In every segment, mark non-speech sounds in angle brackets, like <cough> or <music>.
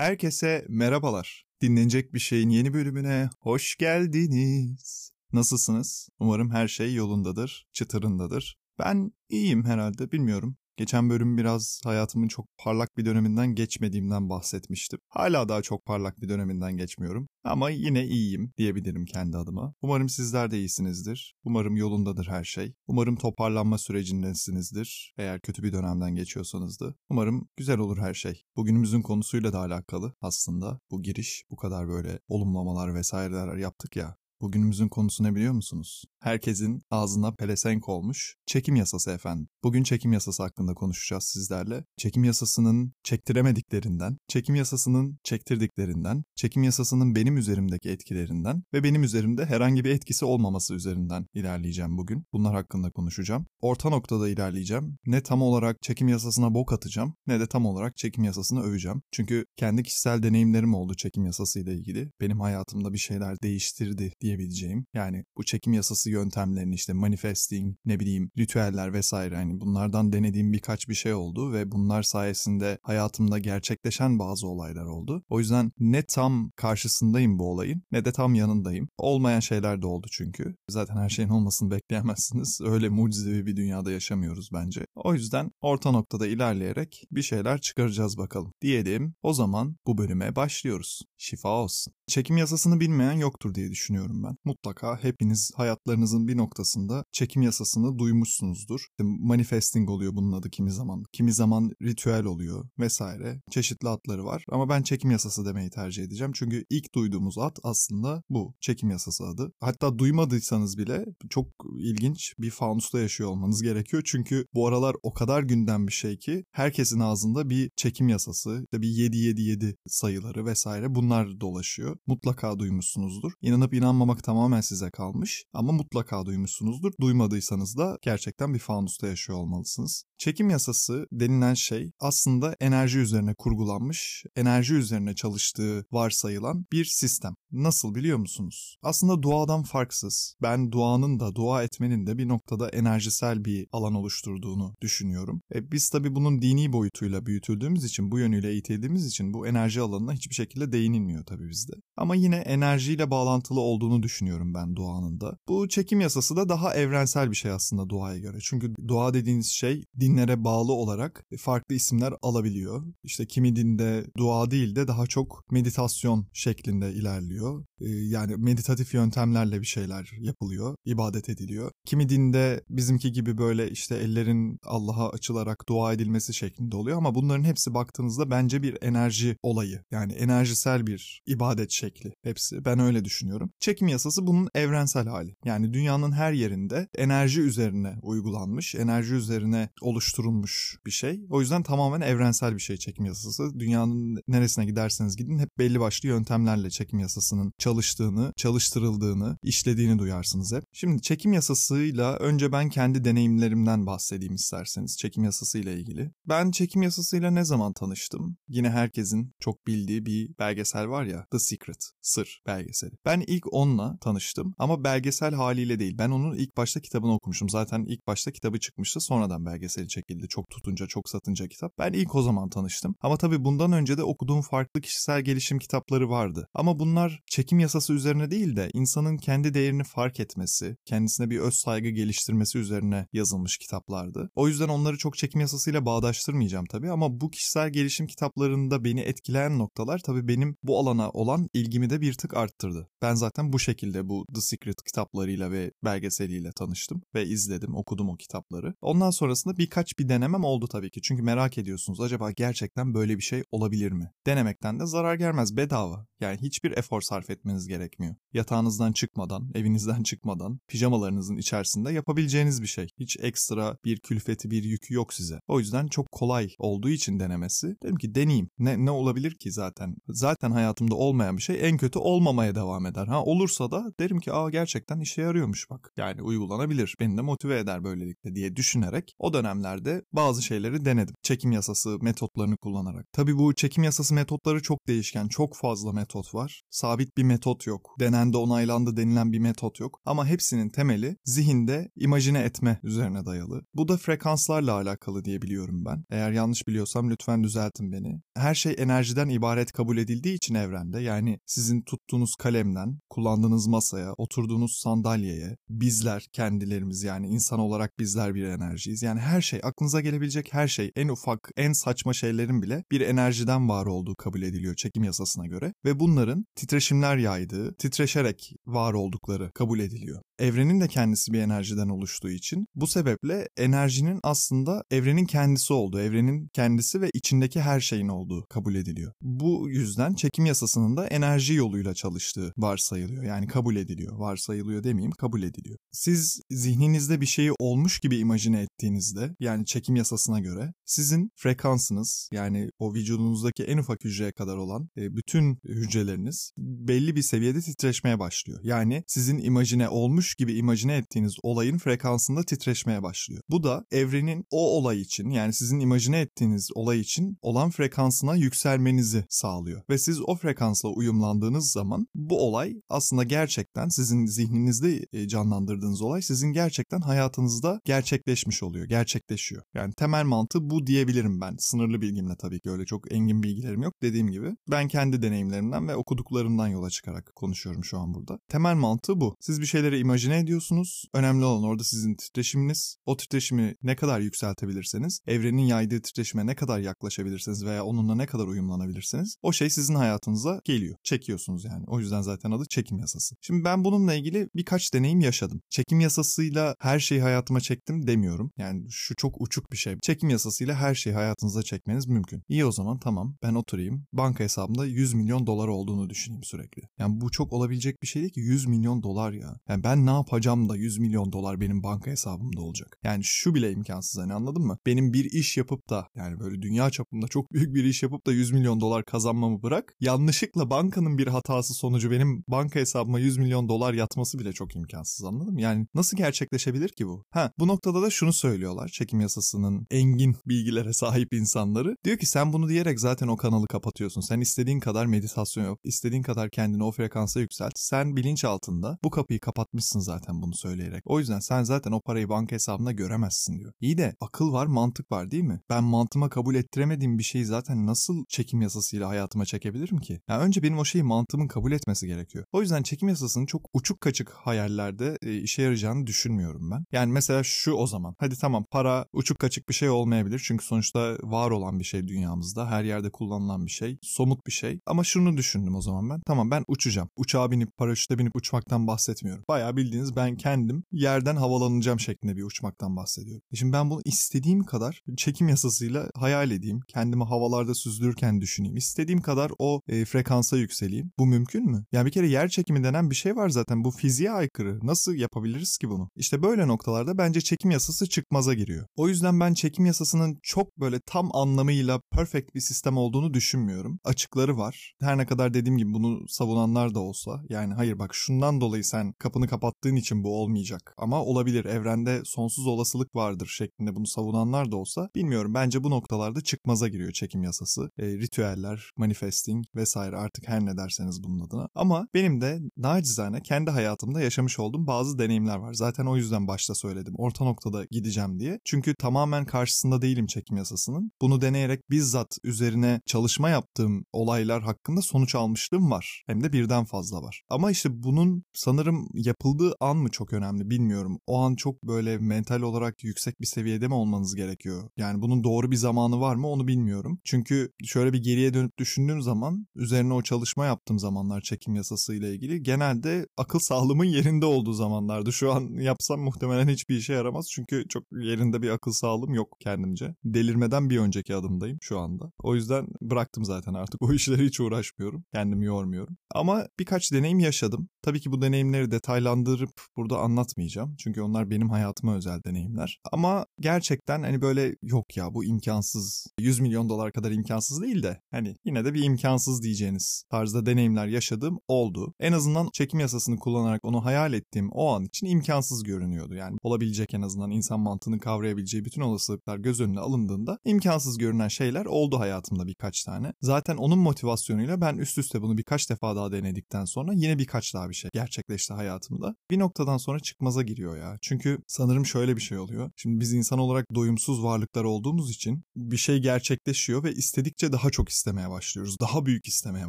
Herkese merhabalar. Dinlenecek bir şeyin yeni bölümüne hoş geldiniz. Nasılsınız? Umarım her şey yolundadır, çıtırındadır. Ben iyiyim herhalde, bilmiyorum. Geçen bölüm biraz hayatımın çok parlak bir döneminden geçmediğimden bahsetmiştim. Hala daha çok parlak bir döneminden geçmiyorum. Ama yine iyiyim diyebilirim kendi adıma. Umarım sizler de iyisinizdir. Umarım yolundadır her şey. Umarım toparlanma sürecindesinizdir. Eğer kötü bir dönemden geçiyorsanız da. Umarım güzel olur her şey. Bugünümüzün konusuyla da alakalı aslında bu giriş bu kadar böyle olumlamalar vesaireler yaptık ya. Bugünümüzün konusu ne biliyor musunuz? Herkesin ağzına pelesenk olmuş çekim yasası efendim. Bugün çekim yasası hakkında konuşacağız sizlerle. Çekim yasasının çektiremediklerinden, çekim yasasının çektirdiklerinden, çekim yasasının benim üzerimdeki etkilerinden ve benim üzerimde herhangi bir etkisi olmaması üzerinden ilerleyeceğim bugün. Bunlar hakkında konuşacağım. Orta noktada ilerleyeceğim. Ne tam olarak çekim yasasına bok atacağım ne de tam olarak çekim yasasını öveceğim. Çünkü kendi kişisel deneyimlerim oldu çekim yasası ile ilgili. Benim hayatımda bir şeyler değiştirdi diyebileceğim. Yani bu çekim yasası yöntemlerini işte manifesting, ne bileyim ritüeller vesaire hani bunlardan denediğim birkaç bir şey oldu ve bunlar sayesinde hayatımda gerçekleşen bazı olaylar oldu. O yüzden ne tam karşısındayım bu olayın ne de tam yanındayım. Olmayan şeyler de oldu çünkü. Zaten her şeyin olmasını <laughs> bekleyemezsiniz. Öyle mucizevi bir dünyada yaşamıyoruz bence. O yüzden orta noktada ilerleyerek bir şeyler çıkaracağız bakalım. Diyelim o zaman bu bölüme başlıyoruz. Şifa olsun. Çekim yasasını bilmeyen yoktur diye düşünüyorum ben. Mutlaka hepiniz hayatlarınızın bir noktasında çekim yasasını duymuşsunuzdur. Manifesting oluyor bunun adı kimi zaman. Kimi zaman ritüel oluyor vesaire. Çeşitli adları var ama ben çekim yasası demeyi tercih edeceğim. Çünkü ilk duyduğumuz ad aslında bu. Çekim yasası adı. Hatta duymadıysanız bile çok ilginç bir fanusta yaşıyor olmanız gerekiyor. Çünkü bu aralar o kadar gündem bir şey ki herkesin ağzında bir çekim yasası, işte bir 777 sayıları vesaire bunlar dolaşıyor. Mutlaka duymuşsunuzdur. İnanıp inanmamak tamamen size kalmış ama mutlaka duymuşsunuzdur. Duymadıysanız da gerçekten bir fanusta yaşıyor olmalısınız. Çekim yasası denilen şey aslında enerji üzerine kurgulanmış, enerji üzerine çalıştığı varsayılan bir sistem. Nasıl biliyor musunuz? Aslında duadan farksız. Ben duanın da dua etmenin de bir noktada enerjisel bir alan oluşturduğunu düşünüyorum. E biz tabii bunun dini boyutuyla büyütüldüğümüz için, bu yönüyle eğitildiğimiz için bu enerji alanına hiçbir şekilde değinilmiyor tabii bizde. Ama yine enerjiyle bağlantılı olduğunu düşünüyorum ben duanın da. Bu çekim yasası da daha evrensel bir şey aslında duaya göre. Çünkü dua dediğiniz şey dinlere bağlı olarak farklı isimler alabiliyor. İşte kimi dinde dua değil de daha çok meditasyon şeklinde ilerliyor. Yani meditatif yöntemlerle bir şeyler yapılıyor, ibadet ediliyor. Kimi dinde bizimki gibi böyle işte ellerin Allah'a açılarak dua edilmesi şeklinde oluyor ama bunların hepsi baktığınızda bence bir enerji olayı. Yani enerjisel bir ibadet şekli hepsi. Ben öyle düşünüyorum. Çekim yasası bunun evrensel hali. Yani dünyanın her yerinde enerji üzerine uygulanmış, enerji üzerine oluşturulmuş bir şey. O yüzden tamamen evrensel bir şey çekim yasası. Dünyanın neresine giderseniz gidin hep belli başlı yöntemlerle çekim yasasının çalıştığını, çalıştırıldığını, işlediğini duyarsınız hep. Şimdi çekim yasasıyla önce ben kendi deneyimlerimden bahsedeyim isterseniz çekim yasasıyla ilgili. Ben çekim yasasıyla ne zaman tanıştım? Yine herkesin çok bildiği bir belgesel var ya The Secret, Sır belgeseli. Ben ilk onunla tanıştım ama belgesel haliyle değil. Ben onun ilk başta kitabını okumuşum. Zaten ilk başta kitabı çıkmıştı sonradan belgeseli çekildi. Çok tutunca çok satınca kitap. Ben ilk o zaman tanıştım. Ama tabii bundan önce de okuduğum farklı kişisel gelişim kitapları vardı. Ama bunlar çekim yasası üzerine değil de insanın kendi değerini fark etmesi, kendisine bir öz saygı geliştirmesi üzerine yazılmış kitaplardı. O yüzden onları çok çekim yasasıyla bağdaştırmayacağım tabii ama bu kişisel gelişim kitaplarında beni etkileyen noktalar tabii benim bu alana olan ilgimi de bir tık arttırdı. Ben zaten bu şekilde bu The Secret kitaplarıyla ve belgeseliyle tanıştım ve izledim, okudum o kitapları. Ondan sonrasında birkaç bir denemem oldu tabii ki. Çünkü merak ediyorsunuz acaba gerçekten böyle bir şey olabilir mi? Denemekten de zarar gelmez bedava. Yani hiçbir efor sarf etmeniz gerekmiyor. Yatağınızdan çıkmadan, <laughs> evinizden çıkmadan, pijamalarınızın içerisinde yapabileceğiniz bir şey. Hiç ekstra bir külfeti, bir yükü yok size. O yüzden çok kolay olduğu için denemesi. Dedim ki deneyeyim. Ne, ne olabilir ki zaten? Zaten hayatımda olmayan bir şey en kötü olmamaya devam eder. Ha olursa olursa da derim ki aa gerçekten işe yarıyormuş bak. Yani uygulanabilir. Beni de motive eder böylelikle diye düşünerek o dönemlerde bazı şeyleri denedim. Çekim yasası metotlarını kullanarak. Tabii bu çekim yasası metotları çok değişken. Çok fazla metot var. Sabit bir metot yok. Denendi onaylandı denilen bir metot yok. Ama hepsinin temeli zihinde imajine etme üzerine dayalı. Bu da frekanslarla alakalı diye biliyorum ben. Eğer yanlış biliyorsam lütfen düzeltin beni. Her şey enerjiden ibaret kabul edildiği için evrende yani sizin tuttuğunuz kalemden, kullandığınız masaya, oturduğunuz sandalyeye, bizler kendilerimiz yani insan olarak bizler bir enerjiyiz. Yani her şey aklınıza gelebilecek her şey en ufak en saçma şeylerin bile bir enerjiden var olduğu kabul ediliyor çekim yasasına göre ve bunların titreşimler yaydığı, titreşerek var oldukları kabul ediliyor. Evrenin de kendisi bir enerjiden oluştuğu için bu sebeple enerjinin aslında evrenin kendisi olduğu, evrenin kendisi ve içindeki her şeyin olduğu kabul ediliyor. Bu yüzden çekim yasasının da enerji yoluyla çalıştığı varsayılıyor. Yani kabul ediliyor. Varsayılıyor demeyeyim, kabul ediliyor. Siz zihninizde bir şeyi olmuş gibi imajine ettiğinizde yani çekim yasasına göre sizin frekansınız yani o vücudunuzdaki en ufak hücreye kadar olan e, bütün hücreleriniz belli bir seviyede titreşmeye başlıyor. Yani sizin imajine olmuş gibi imajine ettiğiniz olayın frekansında titreşmeye başlıyor. Bu da evrenin o olay için yani sizin imajine ettiğiniz olay için olan frekansına yükselmenizi sağlıyor. Ve siz o frekansla uyumlandığınız zaman bu olay aslında gerçekten sizin zihninizde e, canlandırdığınız olay sizin gerçekten hayatınızda gerçekleşmiş oluyor, gerçekleşiyor. Yani temel mantığı bu diyebilirim ben. Sınırlı bilgimle tabii ki öyle çok engin bilgilerim yok dediğim gibi. Ben kendi deneyimlerimden ve okuduklarımdan yola çıkarak konuşuyorum şu an burada. Temel mantığı bu. Siz bir şeyleri imajine ediyorsunuz. Önemli olan orada sizin titreşiminiz. O titreşimi ne kadar yükseltebilirseniz, evrenin yaydığı titreşime ne kadar yaklaşabilirsiniz veya onunla ne kadar uyumlanabilirsiniz, o şey sizin hayatınıza geliyor. Çekiyorsunuz yani. O yüzden zaten adı çekim yasası. Şimdi ben bununla ilgili birkaç deneyim yaşadım. Çekim yasasıyla her şeyi hayatıma çektim demiyorum. Yani şu çok uçuk bir şey. Çekim yasasıyla her şeyi hayatınıza çekmeniz mümkün. İyi o zaman tamam ben oturayım. Banka hesabımda 100 milyon dolar olduğunu düşüneyim sürekli. Yani bu çok olabilecek bir şey değil ki 100 milyon dolar ya. Yani ben ne yapacağım da 100 milyon dolar benim banka hesabımda olacak. Yani şu bile imkansız hani anladın mı? Benim bir iş yapıp da yani böyle dünya çapında çok <laughs> büyük bir iş yapıp da 100 milyon dolar kazanmamı bırak. Yanlışlıkla bankanın bir hatası sonucu benim banka hesabıma 100 milyon dolar yatması bile çok imkansız anladın mı? Yani nasıl gerçekleşebilir ki bu? Ha bu noktada da şunu söylüyorlar çekim yasasının engin bilgilere sahip insanları. Diyor ki sen bunu diyerek zaten o kanalı kapatıyorsun. Sen istediğin kadar meditasyon yap, istediğin kadar kendini o frekansa yükselt. Sen bilinç altında bu kapıyı kapatmışsın zaten bunu söyleyerek. O yüzden sen zaten o parayı banka hesabında göremezsin diyor. İyi de akıl var, mantık var değil mi? Ben mantığıma kabul ettiremediğim bir şeyi zaten nasıl çekim yasasıyla hayatıma çekebilirim ki? Yani önce benim o şeyi mantığımın kabul etmesi gerekiyor. O yüzden çekim yasasının çok uçuk kaçık hayallerde e, işe yarayacağını düşünmüyorum ben. Yani mesela şu o zaman. Hadi tamam para uçuk kaçık bir şey olmayabilir. Çünkü sonuçta var olan bir şey dünyamızda. Her yerde kullanılan bir şey. Somut bir şey. Ama şunu düşündüm o zaman ben. Tamam ben uçacağım. Uçağa binip paraşüte binip uçmaktan bahsetmiyorum. Bayağı bildiğiniz ben kendim yerden havalanacağım şeklinde bir uçmaktan bahsediyorum. E şimdi ben bunu istediğim kadar çekim yasasıyla hayal edeyim. Kendimi havalarda süzdürürken düşüneyim. İstediğim kadar o e, frekansa yükseleyim. Bu mümkün mü? Yani bir kere yer çekimi denen bir şey var zaten. Bu fiziğe aykırı. Nasıl yapabiliriz ki bunu? İşte böyle noktalarda bence çekim yasası çıkmaza giriyor. O yüzden ben çekim yasasının çok böyle tam anlamıyla perfect bir sistem olduğunu düşünmüyorum. Açıkları var. Her ne kadar dediğim gibi bunu savunanlar da olsa yani hayır bak şundan dolayı sen kapını kapattığın için bu olmayacak. Ama olabilir evrende sonsuz olasılık vardır şeklinde bunu savunanlar da olsa bilmiyorum bence bu noktalarda çıkmaza giriyor çekim yasası. E, ritüeller, manifesting vesaire artık her ne derseniz bunun adına. Ama benim de nacizane kendi hayatımda yaşamış olduğum bazı deneyimler var. Zaten o yüzden başta söyledim. Orta noktada gideceğim diye. Çünkü tamamen karşısında değilim çekim yasasının. Bunu deneyerek bizzat üzerine çalışma yaptığım olaylar hakkında sonuç almışlığım var. Hem de birden fazla var. Ama işte bunun sanırım yapıldığı an mı çok önemli bilmiyorum. O an çok böyle mental olarak yüksek bir seviyede mi olmanız gerekiyor? Yani bunun doğru bir zamanı var mı onu bilmiyorum. Çünkü şöyle bir geriye dönüp düşündüğüm zaman üzerine o çalışma yaptığım zamanlar çekim yasası ile ilgili genelde akıl <laughs> sağlığımın yerinde olduğu zamanlardı. Şu an yapsam muhtemelen hiçbir işe yaramaz. Çünkü çok yerinde bir akıl sağlığım yok kendimce. Delirmeden bir önceki adımdayım şu anda. O yüzden bıraktım zaten artık <laughs> o işlere hiç uğraşmıyorum. Kendimi yormuyorum. Ama birkaç deneyim yaşadım. Tabii ki bu deneyimleri detaylandırmayacağım adlandırıp burada anlatmayacağım. Çünkü onlar benim hayatıma özel deneyimler. Ama gerçekten hani böyle yok ya bu imkansız. 100 milyon dolar kadar imkansız değil de hani yine de bir imkansız diyeceğiniz tarzda deneyimler yaşadığım oldu. En azından çekim yasasını kullanarak onu hayal ettiğim o an için imkansız görünüyordu. Yani olabilecek en azından insan mantığını kavrayabileceği bütün olasılıklar göz önüne alındığında imkansız görünen şeyler oldu hayatımda birkaç tane. Zaten onun motivasyonuyla ben üst üste bunu birkaç defa daha denedikten sonra yine birkaç daha bir şey gerçekleşti hayatımda. Bir noktadan sonra çıkmaza giriyor ya. Çünkü sanırım şöyle bir şey oluyor. Şimdi biz insan olarak doyumsuz varlıklar olduğumuz için bir şey gerçekleşiyor ve istedikçe daha çok istemeye başlıyoruz. Daha büyük istemeye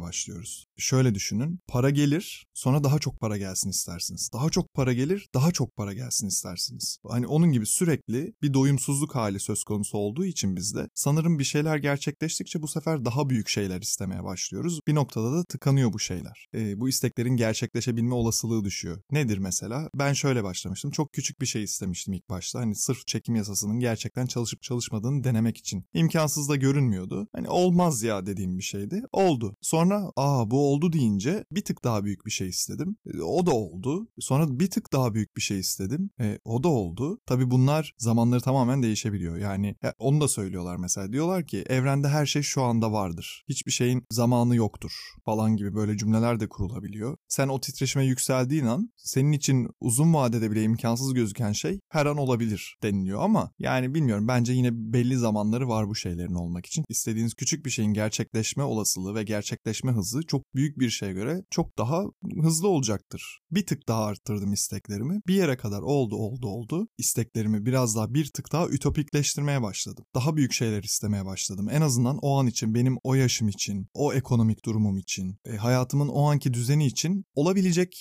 başlıyoruz. Şöyle düşünün. Para gelir, sonra daha çok para gelsin istersiniz. Daha çok para gelir, daha çok para gelsin istersiniz. Hani onun gibi sürekli bir doyumsuzluk hali söz konusu olduğu için bizde sanırım bir şeyler gerçekleştikçe bu sefer daha büyük şeyler istemeye başlıyoruz. Bir noktada da tıkanıyor bu şeyler. E, bu isteklerin gerçekleşebilme olasılığı düşüyor. Nedir mesela? Ben şöyle başlamıştım. Çok küçük bir şey istemiştim ilk başta. Hani sırf çekim yasasının gerçekten çalışıp çalışmadığını denemek için. İmkansız da görünmüyordu. Hani olmaz ya dediğim bir şeydi. Oldu. Sonra aa bu oldu deyince bir tık daha büyük bir şey istedim. E, o da oldu. Sonra bir tık daha büyük bir şey istedim. E, o da oldu. Tabii bunlar zamanları tamamen değişebiliyor. Yani ya, onu da söylüyorlar mesela. Diyorlar ki evrende her şey şu anda vardır. Hiçbir şeyin zamanı yoktur falan gibi böyle cümleler de kurulabiliyor. Sen o titreşime yükseldiğin an senin için uzun vadede bile imkansız gözüken şey her an olabilir deniliyor ama yani bilmiyorum bence yine belli zamanları var bu şeylerin olmak için. İstediğiniz küçük bir şeyin gerçekleşme olasılığı ve gerçekleşme hızı çok büyük bir şeye göre çok daha hızlı olacaktır. Bir tık daha arttırdım isteklerimi. Bir yere kadar oldu oldu oldu. İsteklerimi biraz daha bir tık daha ütopikleştirmeye başladım. Daha büyük şeyler istemeye başladım. En azından o an için benim o yaşım için, o ekonomik durumum için, e, hayatımın o anki düzeni için olabilecek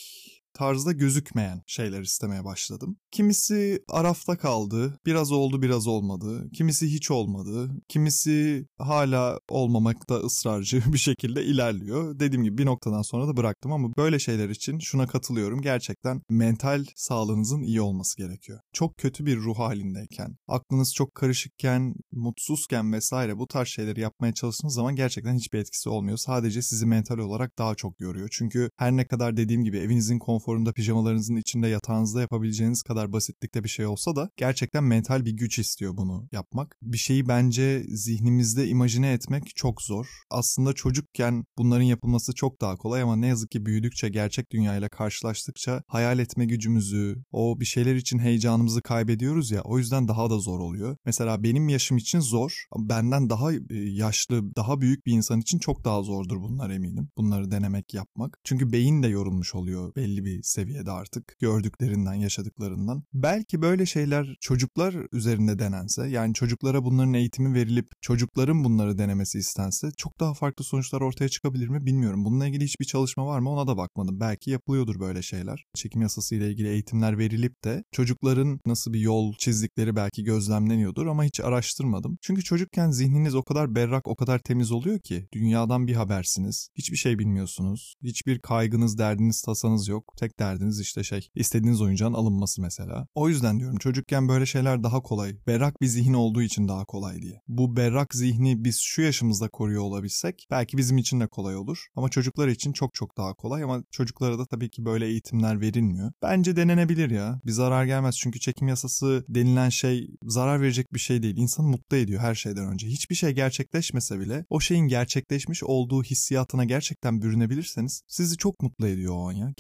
tarzda gözükmeyen şeyler istemeye başladım. Kimisi arafta kaldı, biraz oldu biraz olmadı, kimisi hiç olmadı, kimisi hala olmamakta ısrarcı <laughs> bir şekilde ilerliyor. Dediğim gibi bir noktadan sonra da bıraktım ama böyle şeyler için şuna katılıyorum. Gerçekten mental sağlığınızın iyi olması gerekiyor. Çok kötü bir ruh halindeyken, aklınız çok karışıkken, mutsuzken vesaire bu tarz şeyleri yapmaya çalıştığınız zaman gerçekten hiçbir etkisi olmuyor. Sadece sizi mental olarak daha çok yoruyor. Çünkü her ne kadar dediğim gibi evinizin konforunda pijamalarınızın içinde yatağınızda yapabileceğiniz kadar basitlikte bir şey olsa da gerçekten mental bir güç istiyor bunu yapmak. Bir şeyi bence zihnimizde imajine etmek çok zor. Aslında çocukken bunların yapılması çok daha kolay ama ne yazık ki büyüdükçe gerçek dünyayla karşılaştıkça hayal etme gücümüzü, o bir şeyler için heyecanımızı kaybediyoruz ya o yüzden daha da zor oluyor. Mesela benim yaşım için zor. Benden daha e, yaşlı, daha büyük bir insan için çok daha zordur bunlar eminim. Bunları denemek, yapmak. Çünkü beyin de yorulmuş oluyor belli bir seviyede artık gördüklerinden, yaşadıklarından. Belki böyle şeyler çocuklar üzerinde denense, yani çocuklara bunların eğitimi verilip çocukların bunları denemesi istense çok daha farklı sonuçlar ortaya çıkabilir mi bilmiyorum. Bununla ilgili hiçbir çalışma var mı ona da bakmadım. Belki yapılıyordur böyle şeyler. Çekim yasası ile ilgili eğitimler verilip de çocukların nasıl bir yol çizdikleri belki gözlemleniyordur ama hiç araştırmadım. Çünkü çocukken zihniniz o kadar berrak, o kadar temiz oluyor ki dünyadan bir habersiniz. Hiçbir şey bilmiyorsunuz. Hiçbir kaygınız, derdiniz, tasanız yok. Tek derdiniz işte şey istediğiniz oyuncağın alınması mesela. O yüzden diyorum çocukken böyle şeyler daha kolay. Berrak bir zihin olduğu için daha kolay diye. Bu berrak zihni biz şu yaşımızda koruyor olabilsek belki bizim için de kolay olur. Ama çocuklar için çok çok daha kolay ama çocuklara da tabii ki böyle eğitimler verilmiyor. Bence denenebilir ya. Bir zarar gelmez çünkü çekim yasası denilen şey zarar verecek bir şey değil. İnsanı mutlu ediyor her şeyden önce. Hiçbir şey gerçekleşmese bile o şeyin gerçekleşmiş olduğu hissiyatına gerçekten bürünebilirseniz sizi çok mutlu ediyor o an ya.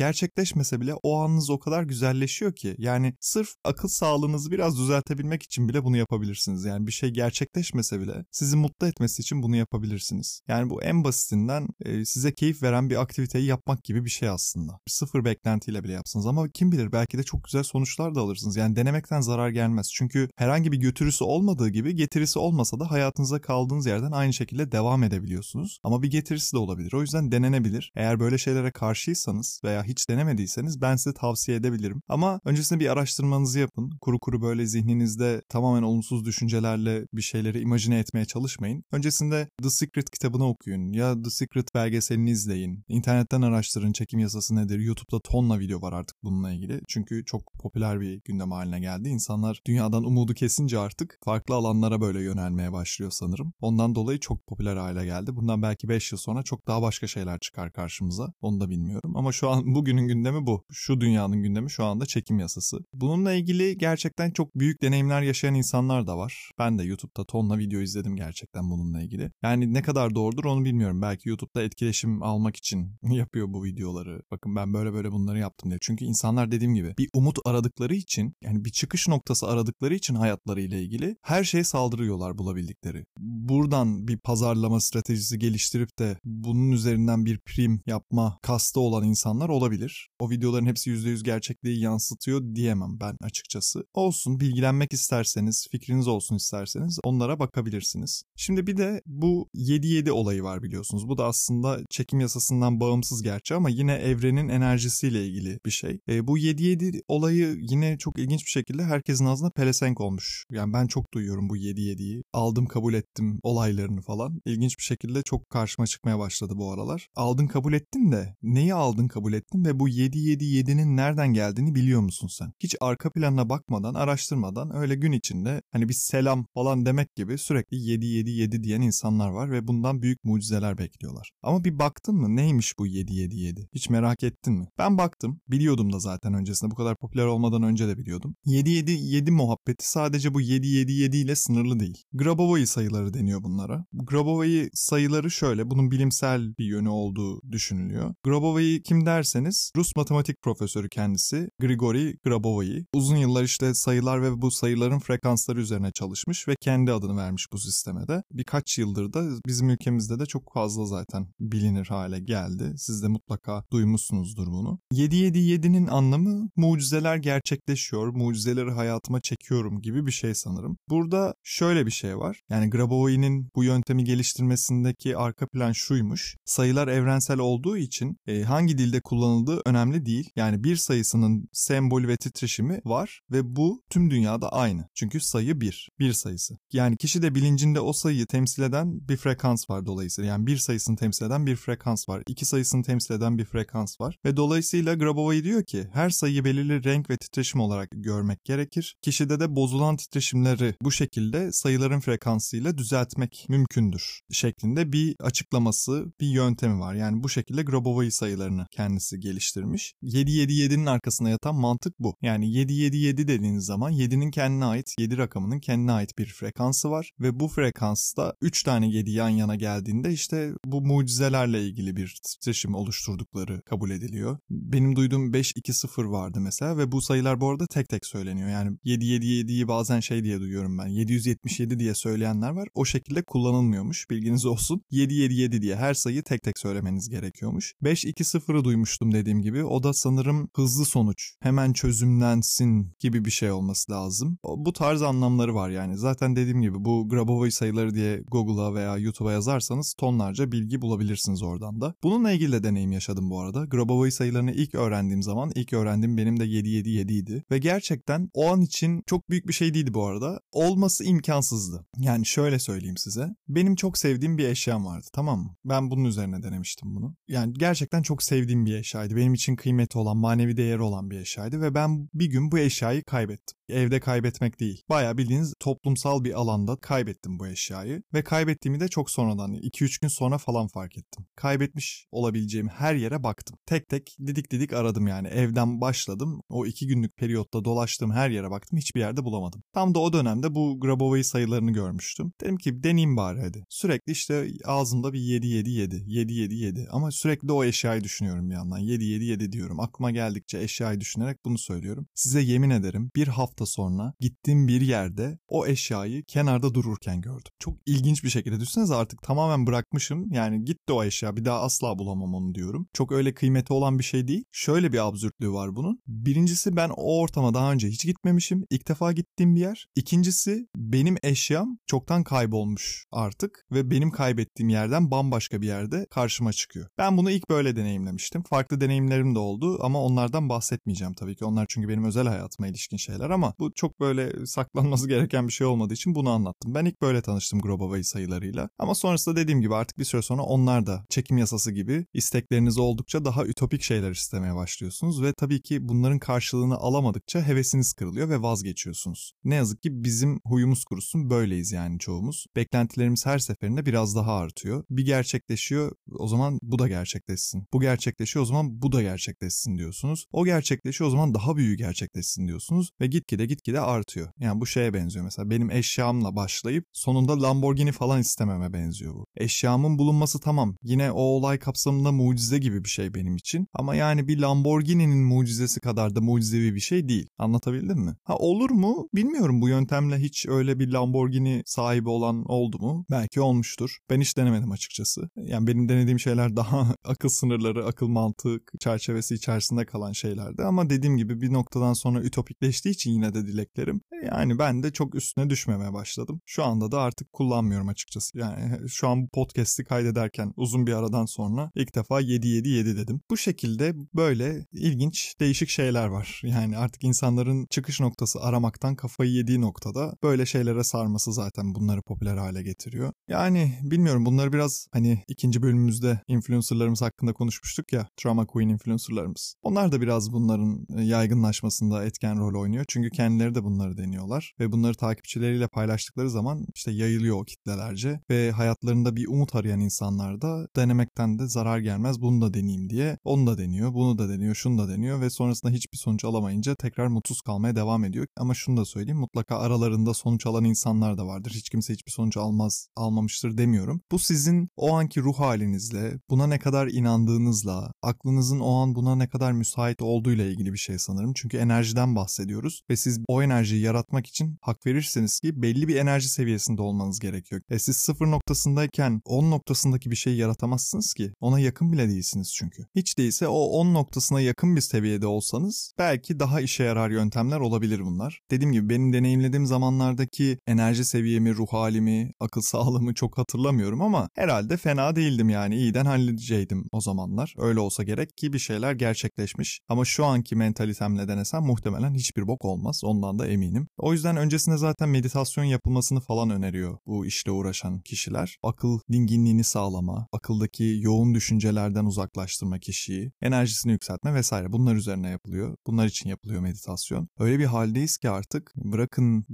Gerçekleşmese bile o anınız o kadar güzelleşiyor ki. Yani sırf akıl sağlığınızı biraz düzeltebilmek için bile bunu yapabilirsiniz. Yani bir şey gerçekleşmese bile sizi mutlu etmesi için bunu yapabilirsiniz. Yani bu en basitinden e, size keyif veren bir aktiviteyi yapmak gibi bir şey aslında. Sıfır beklentiyle bile yapsınız ama kim bilir belki de çok güzel sonuçlar da alırsınız. Yani denemekten zarar gelmez. Çünkü herhangi bir götürüsü olmadığı gibi getirisi olmasa da hayatınıza kaldığınız yerden aynı şekilde devam edebiliyorsunuz. Ama bir getirisi de olabilir. O yüzden denenebilir. Eğer böyle şeylere karşıysanız veya hiç denemediyseniz ben size tavsiye edebilirim. Ama öncesinde bir araştırmanızı yapın. Kuru kuru böyle zihninizde tamamen olumsuz düşüncelerle bir şeyleri imajine etmeye çalışmayın. Öncesinde The Secret kitabını okuyun ya The Secret belgeselini izleyin. İnternetten araştırın çekim yasası nedir. YouTube'da tonla video var artık bununla ilgili. Çünkü çok popüler bir gündem haline geldi. İnsanlar dünyadan umudu kesince artık farklı alanlara böyle yönelmeye başlıyor sanırım. Ondan dolayı çok popüler hale geldi. Bundan belki 5 yıl sonra çok daha başka şeyler çıkar karşımıza. Onu da bilmiyorum. Ama şu an bugünün gündemi gündemi bu. Şu dünyanın gündemi şu anda çekim yasası. Bununla ilgili gerçekten çok büyük deneyimler yaşayan insanlar da var. Ben de YouTube'da tonla video izledim gerçekten bununla ilgili. Yani ne kadar doğrudur onu bilmiyorum. Belki YouTube'da etkileşim almak için <laughs> yapıyor bu videoları. Bakın ben böyle böyle bunları yaptım diye. Çünkü insanlar dediğim gibi bir umut aradıkları için yani bir çıkış noktası aradıkları için hayatlarıyla ilgili her şeye saldırıyorlar bulabildikleri. Buradan bir pazarlama stratejisi geliştirip de bunun üzerinden bir prim yapma kastı olan insanlar olabilir. O videoların hepsi %100 gerçekliği yansıtıyor diyemem ben açıkçası. Olsun bilgilenmek isterseniz, fikriniz olsun isterseniz onlara bakabilirsiniz. Şimdi bir de bu 7-7 olayı var biliyorsunuz. Bu da aslında çekim yasasından bağımsız gerçi ama yine evrenin enerjisiyle ilgili bir şey. E, bu 7-7 olayı yine çok ilginç bir şekilde herkesin ağzına pelesenk olmuş. Yani ben çok duyuyorum bu 7-7'yi. Aldım kabul ettim olaylarını falan. İlginç bir şekilde çok karşıma çıkmaya başladı bu aralar. Aldın kabul ettin de neyi aldın kabul ettin ve bu 7-7-7'nin nereden geldiğini biliyor musun sen? Hiç arka planına bakmadan, araştırmadan öyle gün içinde hani bir selam falan demek gibi sürekli 7-7-7 diyen insanlar var ve bundan büyük mucizeler bekliyorlar. Ama bir baktın mı neymiş bu 7-7-7? Hiç merak ettin mi? Ben baktım. Biliyordum da zaten öncesinde. Bu kadar popüler olmadan önce de biliyordum. 7-7-7 muhabbeti sadece bu 7-7-7 ile sınırlı değil. Grabovoi sayıları deniyor bunlara. Grabovoi sayıları şöyle. Bunun bilimsel bir yönü olduğu düşünülüyor. Grabovoi kim derseniz Rus matematik profesörü kendisi Grigori Grabovoi. Uzun yıllar işte sayılar ve bu sayıların frekansları üzerine çalışmış ve kendi adını vermiş bu sisteme de. Birkaç yıldır da bizim ülkemizde de çok fazla zaten bilinir hale geldi. Siz de mutlaka duymuşsunuzdur bunu. 777'nin anlamı mucizeler gerçekleşiyor, mucizeleri hayatıma çekiyorum gibi bir şey sanırım. Burada şöyle bir şey var. Yani Grabovoi'nin bu yöntemi geliştirmesindeki arka plan şuymuş. Sayılar evrensel olduğu için e, hangi dilde kullanıldığı önemli değil. Yani bir sayısının sembol ve titreşimi var ve bu tüm dünyada aynı. Çünkü sayı bir, bir sayısı. Yani kişi de bilincinde o sayıyı temsil eden bir frekans var dolayısıyla. Yani bir sayısını temsil eden bir frekans var. iki sayısını temsil eden bir frekans var. Ve dolayısıyla Grabovoi diyor ki her sayıyı belirli renk ve titreşim olarak görmek gerekir. Kişide de bozulan titreşimleri bu şekilde sayıların frekansıyla düzeltmek mümkündür şeklinde bir açıklaması, bir yöntemi var. Yani bu şekilde Grabovoi sayılarını kendisi geliştirmiş. 7-7-7'nin arkasında yatan mantık bu. Yani 7-7-7 dediğiniz zaman 7'nin kendine ait, 7 rakamının kendine ait bir frekansı var ve bu frekansta 3 tane 7 yan yana geldiğinde işte bu mucizelerle ilgili bir titreşim oluşturdukları kabul ediliyor. Benim duyduğum 5-2-0 vardı mesela ve bu sayılar bu arada tek tek söyleniyor. Yani 7-7-7'yi bazen şey diye duyuyorum ben. 777 diye söyleyenler var. O şekilde kullanılmıyormuş. Bilginiz olsun. 777 diye her sayıyı tek tek söylemeniz gerekiyormuş. 5-2-0'ı duymuştum dediğim gibi. O da sanırım hızlı sonuç. Hemen çözümlensin gibi bir şey olması lazım. Bu tarz anlamları var yani. Zaten dediğim gibi bu Grabovoi sayıları diye Google'a veya YouTube'a yazarsanız tonlarca bilgi bulabilirsiniz oradan da. Bununla ilgili de deneyim yaşadım bu arada. Grabovoi sayılarını ilk öğrendiğim zaman ilk öğrendiğim benim de 777 idi. Ve gerçekten o an için çok büyük bir şey değildi bu arada. Olması imkansızdı. Yani şöyle söyleyeyim size. Benim çok sevdiğim bir eşyam vardı tamam mı? Ben bunun üzerine denemiştim bunu. Yani gerçekten çok sevdiğim bir eşyaydı. Benim için kıymeti olan, manevi değeri olan bir eşyaydı ve ben bir gün bu eşyayı kaybettim. Evde kaybetmek değil. Bayağı bildiğiniz toplumsal bir alanda kaybettim bu eşyayı ve kaybettiğimi de çok sonradan 2-3 gün sonra falan fark ettim. Kaybetmiş olabileceğim her yere baktım. Tek tek didik didik aradım yani. Evden başladım. O 2 günlük periyotta dolaştığım her yere baktım. Hiçbir yerde bulamadım. Tam da o dönemde bu Grabovoi sayılarını görmüştüm. Dedim ki deneyeyim bari hadi. Sürekli işte ağzımda bir 7-7-7, 7-7-7 ama sürekli o eşyayı düşünüyorum bir yandan. 7-7-7 diyorum. Aklıma geldikçe eşyayı düşünerek bunu söylüyorum. Size yemin ederim bir hafta sonra gittiğim bir yerde o eşyayı kenarda dururken gördüm. Çok ilginç bir şekilde düşünsenize artık tamamen bırakmışım. Yani gitti o eşya bir daha asla bulamam onu diyorum. Çok öyle kıymeti olan bir şey değil. Şöyle bir absürtlüğü var bunun. Birincisi ben o ortama daha önce hiç gitmemişim. İlk defa gittiğim bir yer. İkincisi benim eşyam çoktan kaybolmuş artık ve benim kaybettiğim yerden bambaşka bir yerde karşıma çıkıyor. Ben bunu ilk böyle deneyimlemiştim. Farklı deneyimlerim de oldu ama onlardan bahsetmeyeceğim tabii ki. Onlar çünkü benim özel hayatıma ilişkin şeyler ama bu çok böyle saklanması gereken bir şey olmadığı için bunu anlattım. Ben ilk böyle tanıştım Grobovoi sayılarıyla. Ama sonrasında dediğim gibi artık bir süre sonra onlar da çekim yasası gibi istekleriniz oldukça daha ütopik şeyler istemeye başlıyorsunuz ve tabii ki bunların karşılığını alamadıkça hevesiniz kırılıyor ve vazgeçiyorsunuz. Ne yazık ki bizim huyumuz kurusun böyleyiz yani çoğumuz. Beklentilerimiz her seferinde biraz daha artıyor. Bir gerçekleşiyor o zaman bu da gerçekleşsin. Bu gerçekleşiyor o zaman bu da gerçekleşsin diyorsunuz. O gerçekleşiyor o zaman daha büyüğü gerçekleşsin diyorsunuz ve gitgide gitgide artıyor. Yani bu şeye benziyor mesela benim eşyamla başlayıp sonunda Lamborghini falan istememe benziyor bu. Eşyamın bulunması tamam yine o olay kapsamında mucize gibi bir şey benim için ama yani bir Lamborghini'nin mucizesi kadar da mucizevi bir şey değil. Anlatabildim mi? Ha olur mu? Bilmiyorum bu yöntemle hiç öyle bir Lamborghini sahibi olan oldu mu? Belki olmuştur. Ben hiç denemedim açıkçası. Yani benim denediğim şeyler daha <laughs> akıl sınırları, akıl mantık çerçevesi içerisinde kalan şeylerdi ama dediğim gibi bir noktadan sonra ütopikleştiği için yine de dileklerim. Yani ben de çok üstüne düşmemeye başladım. Şu anda da artık kullanmıyorum açıkçası. Yani <laughs> şu an bu podcast'i kaydederken uzun bir aradan sonra ilk defa 7-7-7 dedim. Bu şekilde böyle ilginç değişik şeyler var. Yani artık insanların çıkış noktası aramaktan kafayı yediği noktada böyle şeylere sarması zaten bunları popüler hale getiriyor. Yani bilmiyorum bunları biraz hani ikinci bölümümüzde influencerlarımız hakkında konuşmuştuk ya. Trauma Queen influencerlarımız. Onlar da biraz bunların yaygınlaşmasında etken rol oynuyor. Çünkü kendileri de bunları deniyorlar ve bunları takipçileriyle paylaştıkları zaman işte yayılıyor o kitlelerce ve hayatlarında bir umut arayan insanlar da denemekten de zarar gelmez bunu da deneyeyim diye onu da deniyor, bunu da deniyor, şunu da deniyor ve sonrasında hiçbir sonuç alamayınca tekrar mutsuz kalmaya devam ediyor. Ama şunu da söyleyeyim mutlaka aralarında sonuç alan insanlar da vardır. Hiç kimse hiçbir sonuç almaz, almamıştır demiyorum. Bu sizin o anki ruh halinizle, buna ne kadar inandığınızla, aklınızın o an buna ne kadar müsait olduğuyla ilgili bir şey sanırım. Çünkü enerjiden bahsediyoruz ve siz o enerjiyi yaratmak için hak verirseniz ki belli bir enerji seviyesinde olmanız gerekiyor. E siz sıfır noktasındayken 10 noktasındaki bir şeyi yaratamazsınız ki. Ona yakın bile değilsiniz çünkü. Hiç değilse o 10 noktasına yakın bir seviyede olsanız belki daha işe yarar yöntemler olabilir bunlar. Dediğim gibi benim deneyimlediğim zamanlardaki enerji seviyemi, ruh halimi, akıl <laughs> sağlığımı çok hatırlamıyorum ama herhalde fena değildim yani iyiden halledeceydim o zamanlar. Öyle olsa gerek ki bir şeyler gerçekleşmiş. Ama şu anki mentalitemle denesem muhtemelen hiçbir bok olmaz. Ondan da eminim. O yüzden öncesinde zaten meditasyon yapılmasını falan öneriyor bu işle uğraşan kişiler. Akıl dinginliğini sağlama, akıldaki yoğun düşüncelerden uzaklaştırma kişiyi, enerjisini yükseltme vesaire bunlar üzerine yapılıyor. Bunlar için yapılıyor meditasyon. Öyle bir haldeyiz ki artık bırakın